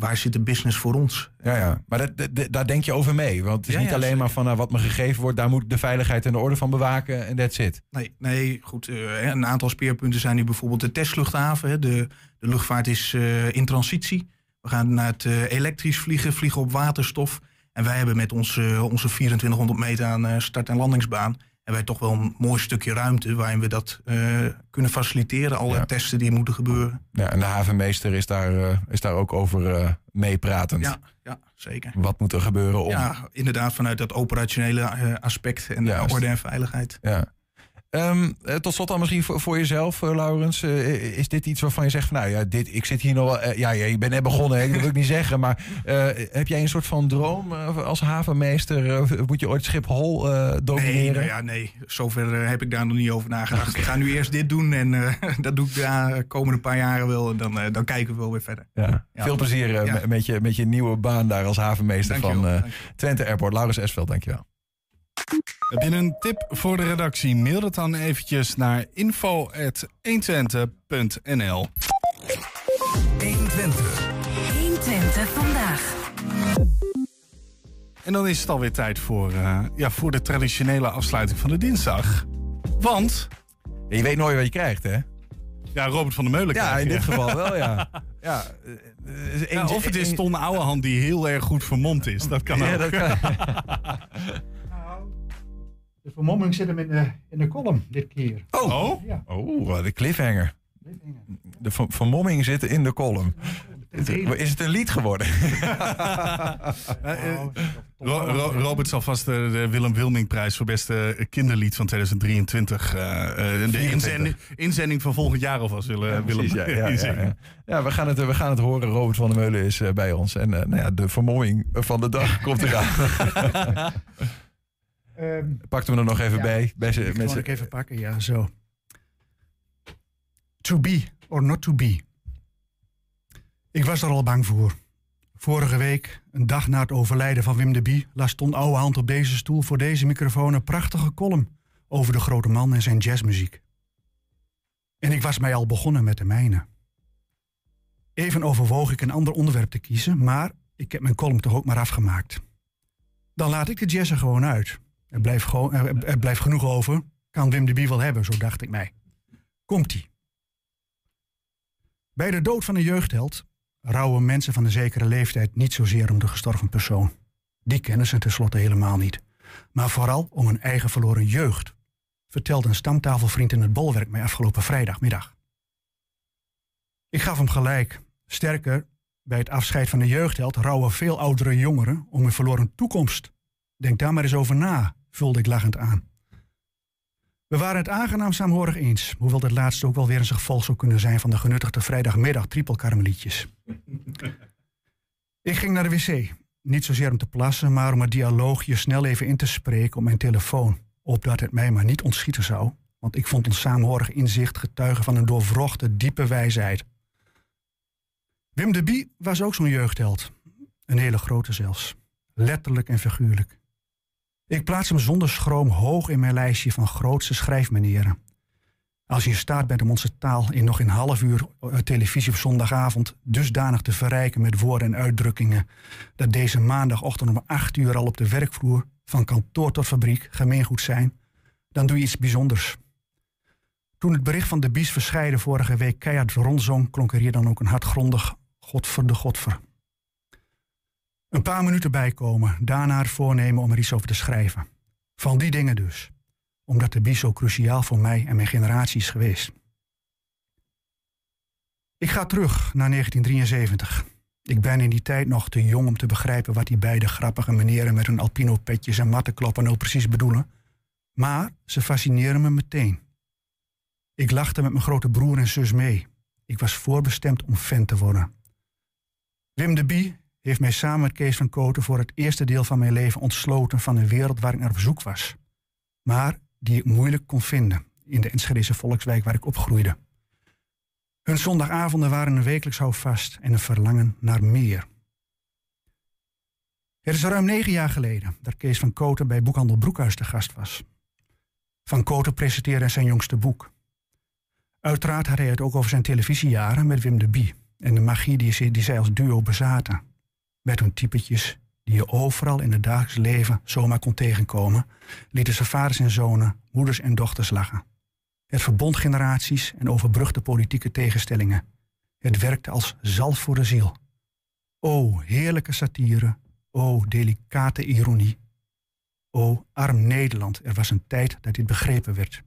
waar zit de business voor ons? Ja, ja. maar dat, daar denk je over mee. Want het is Ja, niet ja, alleen maar van nou, wat me gegeven wordt, daar moet ik de veiligheid en de orde van bewaken en that's it. Nee, nee goed. eh, een aantal speerpunten zijn nu bijvoorbeeld de testluchthaven. De, de luchtvaart is eh, in transitie. We gaan naar het eh, elektrisch vliegen, vliegen op waterstof. En wij hebben met ons, onze 2400 meter aan start- en landingsbaan... hebben wij toch wel een mooi stukje ruimte... waarin we dat eh, kunnen faciliteren. Alle testen die moeten gebeuren. Ja, en de havenmeester is daar, eh, is daar ook over eh meepratend. Ja, ja, zeker. Wat moet er gebeuren om... Ja, inderdaad vanuit dat operationele aspect en Juist. orde en veiligheid. Ja. Ehm, eh, tot slot dan misschien voor, voor jezelf, eh, Laurens. Eh, is dit iets waarvan je zegt van nou ja, dit, ik zit hier nog wel. ja, ja, je bent net begonnen, hè, dat wil ik niet zeggen. Maar heb jij een soort van droom als havenmeester? Moet je ooit Schiphol eh Nee, domineren? nou ja, nee, zover heb ik daar nog niet over nagedacht. Ik ga nu eerst dit doen en (laughs) dat doe ik de komende paar jaren wel. En dan, dan kijken we wel weer verder. Ja. Ja. Veel plezier met, met je, met je nieuwe baan daar als havenmeester van. Twente Airport. Laurens Esveld, dankjewel. Heb je een tip voor de redactie? Mail het dan eventjes naar info.120.nl 120. 120 vandaag. En dan is het alweer tijd voor, eh, ja, voor de traditionele afsluiting van de dinsdag. Want... Je weet nooit wat je krijgt, hè? Ja, Robert van der Meulen Ja, krijg je. in dit geval wel, ja. (laughs) ja, eh, Ja, of het is Ton Ouwehand die heel erg goed vermomd is. Dat kan Ja, ook. dat kan. (laughs) De vermomming zit hem in de, in de column dit keer. Oh, Ja. oh wat een cliffhanger. De ver- vermomming zit in de column. Is het- een lied geworden? (laughs) Eh, eh, Ro- Ro- Robert zal vast de, de Willem Wilmingprijs voor beste kinderlied van 2023. eh, eh, de 24. inzending, inzending van volgend jaar alvast willen Ja, Willem precies, ja, ja, ja, inzingen. ja. Ja, we gaan, het, we gaan het horen. Robert van der Meulen is eh, bij ons. En eh, nou ja, de vermomming van de dag komt eraan. (laughs) Ehm, Pakt hem er nog even ja, bij. bij z'n- ik even pakken, ja, zo. To be or not to be. Ik was er al bang voor. Vorige week, een dag na het overlijden van Wim de Bie, las Ton Ouwehand op deze stoel voor deze microfoon een prachtige column over de grote man en zijn jazzmuziek. En ik was mij al begonnen met de mijne. Even overwoog ik een ander onderwerp te kiezen, maar ik heb mijn column toch ook maar afgemaakt. Dan laat ik de jazz er gewoon uit. Er blijft, gewoon, er, blijft genoeg over. Kan Wim de Bie wel hebben, zo dacht ik mij. Komt-ie. Bij de dood van een jeugdheld rouwen mensen van een zekere leeftijd niet zozeer om de gestorven persoon. Die kennen ze tenslotte helemaal niet. Maar vooral om hun eigen verloren jeugd, vertelde een stamtafelvriend in het bolwerk mij afgelopen vrijdagmiddag. Ik gaf hem gelijk. Sterker, bij het afscheid van de jeugdheld rouwen veel oudere jongeren om hun verloren toekomst. Denk daar maar eens over na, vulde ik lachend aan. We waren het aangenaam saamhorig eens, hoewel dat laatste ook wel weer een gevolg zou kunnen zijn van de genuttigde vrijdagmiddag trippelkarmelietjes. ik ging naar de wc. Niet zozeer om te plassen, maar om het dialoogje snel even in te spreken op mijn telefoon, opdat het mij maar niet ontschieten zou, want ik vond ons saamhorig inzicht getuigen van een doorvrochte, diepe wijsheid. Wim de Bie was ook zo'n jeugdheld. Een hele grote zelfs. Letterlijk en figuurlijk. Ik plaats hem zonder schroom hoog in mijn lijstje van grootste schrijfmanieren. Als je in staat bent om onze taal in nog een half uur eh, televisie op zondagavond dusdanig te verrijken met woorden en uitdrukkingen, dat deze maandagochtend om acht uur al op de werkvloer, van kantoor tot fabriek, gemeengoed zijn, dan doe je iets bijzonders. Toen het bericht van de Bies verscheiden vorige week keihard rondzong, klonk er hier dan ook een hartgrondig Godver de Godver. Een paar minuten bijkomen, daarna voornemen om er iets over te schrijven. Van die dingen dus, omdat de Bies zo cruciaal voor mij en mijn generatie is geweest. Ik ga terug naar 1973. Ik ben in die tijd nog te jong om te begrijpen wat die beide grappige meneren met hun alpino-petjes en mattenkloppen nou precies bedoelen. Maar ze fascineren me meteen. Ik lachte met mijn grote broer en zus mee. Ik was voorbestemd om fan te worden. Wim de Bie heeft mij samen met Kees van Koten voor het eerste deel van mijn leven ontsloten van een wereld waar ik naar op zoek was. Maar die ik moeilijk kon vinden in de Enschedese volkswijk waar ik opgroeide. Hun zondagavonden waren een wekelijks houvast en een verlangen naar meer. Het is ruim negen jaar geleden dat Kees van Koten bij boekhandel Broekhuis de gast was. Van Koten presenteerde zijn jongste boek. Uiteraard had hij het ook over zijn televisiejaren met Wim de Bie en de magie die, ze, die zij als duo bezaten. Met hun typetjes die je overal in het dagelijks leven zomaar kon tegenkomen, lieten ze vaders en zonen, moeders en dochters lachen. Het verbond generaties en overbrugde politieke tegenstellingen. Het werkte als zalf voor de ziel. O, heerlijke satire. O, delicate ironie. O, arm Nederland, er was een tijd dat dit begrepen werd.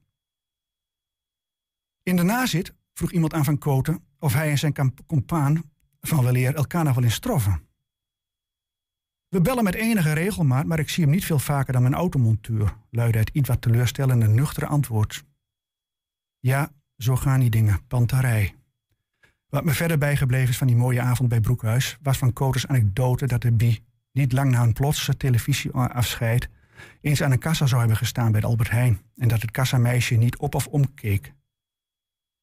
In de nazit vroeg iemand aan Van Koten of hij en zijn compaan van weleer elkaar nog wel eens troffen. We bellen met enige regelmaat, maar ik zie hem niet veel vaker dan mijn automontuur, luidde het iets wat teleurstellende nuchtere antwoord. Ja, zo gaan die dingen, panterij. Wat me verder bijgebleven is van die mooie avond bij Broekhuis, was van Koters anekdote dat de Bie niet lang na een plotse televisieafscheid eens aan een kassa zou hebben gestaan bij de Albert Heijn en dat het kassameisje niet op of omkeek.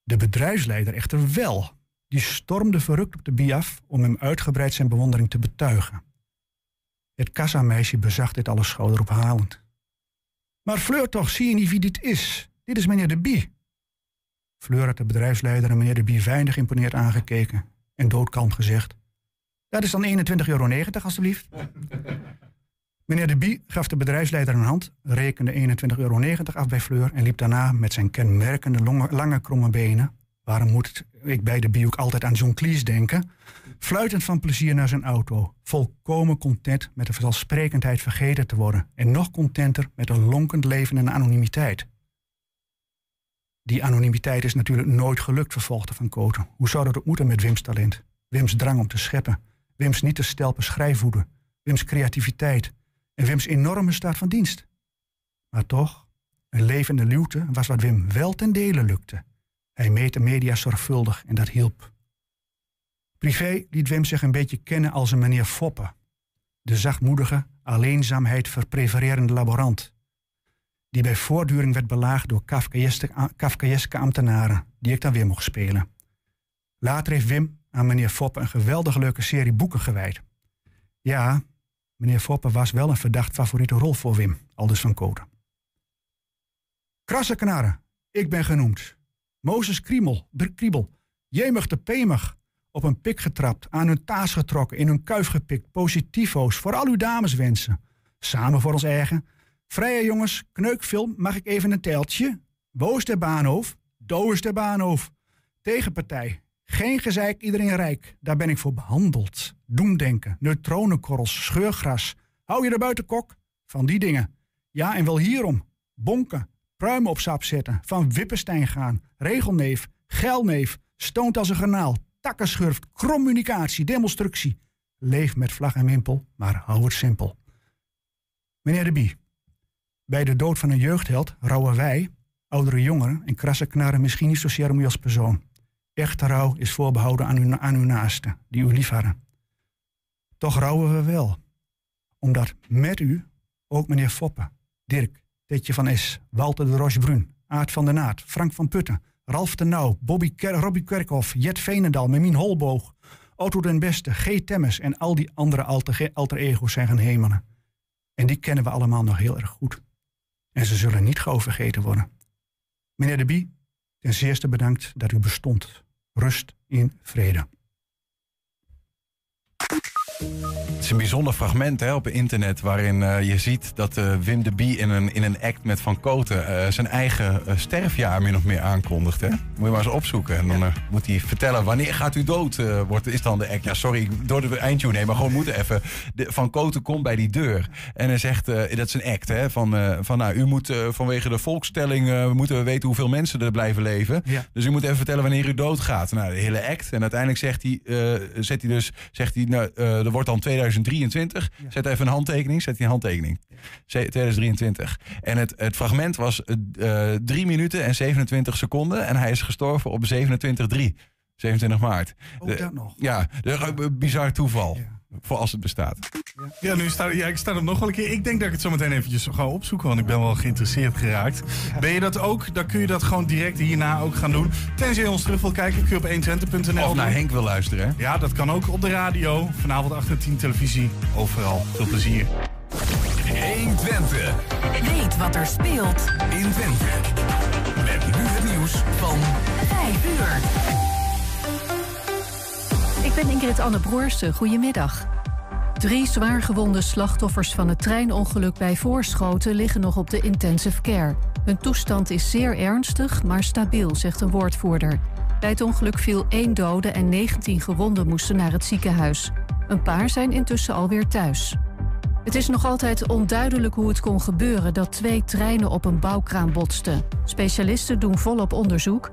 De bedrijfsleider echter wel. Die stormde verrukt op de Bie af om hem uitgebreid zijn bewondering te betuigen. Het kassameisje bezag dit alles schouderophalend. Maar Fleur toch, zie je niet wie dit is? Dit is meneer de Bie. Fleur had de bedrijfsleider en meneer de Bie weinig imponeerd aangekeken en doodkalm gezegd. Dat is dan 21,90 euro, alstublieft. (laughs) meneer de Bie gaf de bedrijfsleider een hand, rekende 21,90 euro af bij Fleur en liep daarna met zijn kenmerkende lange kromme benen. Waarom moet ik bij de Bie ook altijd aan John Cleese denken? Fluitend van plezier naar zijn auto, volkomen content met de vanzelfsprekendheid vergeten te worden en nog contenter met een lonkend leven in anonimiteit. Die anonimiteit is natuurlijk nooit gelukt, vervolgde Van Koten. Hoe zou dat ook moeten met Wims talent? Wims drang om te scheppen, Wims niet te stelpen schrijfwoede, Wims creativiteit en Wims enorme staat van dienst. Maar toch, een levende luwte was wat Wim wel ten dele lukte. Hij meet de media zorgvuldig en dat hielp. Privé liet Wim zich een beetje kennen als een meneer Foppe. De zachtmoedige, alleenzaamheid verprefererende laborant. Die bij voortduring werd belaagd door Kafkaeske, ambtenaren, die ik dan weer mocht spelen. Later heeft Wim aan meneer Foppe een geweldig leuke serie boeken gewijd. Ja, meneer Foppe was wel een verdacht favoriete rol voor Wim, aldus van Koten. Krasse knarren, ik ben genoemd. Mozes Kriemel, de Kriebel, jemig de pemig, op een pik getrapt, aan hun taas getrokken, in hun kuif gepikt, positivo's, voor al uw dames wensen. Samen voor ons eigen. Vrije jongens, kneukfilm, mag ik even een teltje? Woos der Baanhof, doos der Baanhof. Tegenpartij, geen gezeik, iedereen rijk. Daar ben ik voor behandeld. Doemdenken, neutronenkorrels, scheurgras. Hou je er buiten kok? Van die dingen. Ja, en wel hierom. Bonken, pruimen op sap zetten, van Wippenstein gaan, regelneef, geilneef, stoont als een garnaal, takkenschurft, communicatie, demonstructie. Leef met vlag en wimpel, maar hou het simpel. Meneer de Bie, bij de dood van een jeugdheld rouwen wij, oudere jongeren en krasse knaren misschien niet zozeer om u als persoon. Echte rouw is voorbehouden aan uw, aan uw naasten, die u lief hadden. Toch rouwen we wel, omdat met u ook meneer Foppe, Dirk, Tetje van Es, Walter de Rochebrun, Aart van der Naat, Frank van Putten, Ralf de Nauw, Bobby Robbie Kerkhoff, Jet Veenendal, Memien Holboog, Otto den Beste, G. Temmes en al die andere alter, alter ego's zijn gaan hemelen. En die kennen we allemaal nog heel erg goed. En ze zullen niet gauw worden. Meneer de Bie, ten zeerste bedankt dat u bestond. Rust in vrede. Het is een bijzonder fragment hè, op internet waarin eh, je ziet dat eh, Wim de Bie in een, in een act met Van Koten eh, zijn eigen sterfjaar min of meer aankondigt. Hè? Moet je maar eens opzoeken. En dan moet hij vertellen wanneer gaat u dood, wordt, is dan de act. Ja, sorry, door de eindtune heen, maar gewoon moeten even. De, van Koten komt bij die deur en hij zegt, dat is een act, hè, van, van nou, u moet vanwege de volkstelling, moeten we weten hoeveel mensen er blijven leven. Ja. Dus u moet even vertellen wanneer u doodgaat. Nou, de hele act. En uiteindelijk zegt hij, zet hij dus, zegt hij, nou, er wordt dan 2023. Zet even een handtekening, zet een handtekening. Ze- 2023. En het, het fragment was eh 3 minuten en 27 seconden. En hij is gestorven op 27-3. 27 maart. Ook dat nog. Ja, een bizar toeval. Voor als het bestaat. Ja, nu sta, ja, ik sta hem nog wel een keer. Ik denk dat ik het zo meteen eventjes ga opzoeken, want ik ben wel geïnteresseerd geraakt. Ben je dat ook? Dan kun je dat gewoon direct hierna ook gaan doen. Tenzij je ons terug wil kijken, kun je op 120.nl Of naar doen. Henk wil luisteren. hè? Ja, dat kan ook op de radio. Vanavond 8 en 10 televisie. Overal. Veel plezier. 120. Weet wat er speelt in Twente. Met nu het nieuws van 5 uur. Ik ben Ingrid Anne Broersen. Goedemiddag. Drie zwaargewonde slachtoffers van het treinongeluk bij Voorschoten liggen nog op de intensive care. Hun toestand is zeer ernstig, maar stabiel, zegt een woordvoerder. Bij het ongeluk viel één dode en 19 gewonden moesten naar het ziekenhuis. Een paar zijn intussen alweer thuis. Het is nog altijd onduidelijk hoe het kon gebeuren dat twee treinen op een bouwkraan botsten. Specialisten doen volop onderzoek.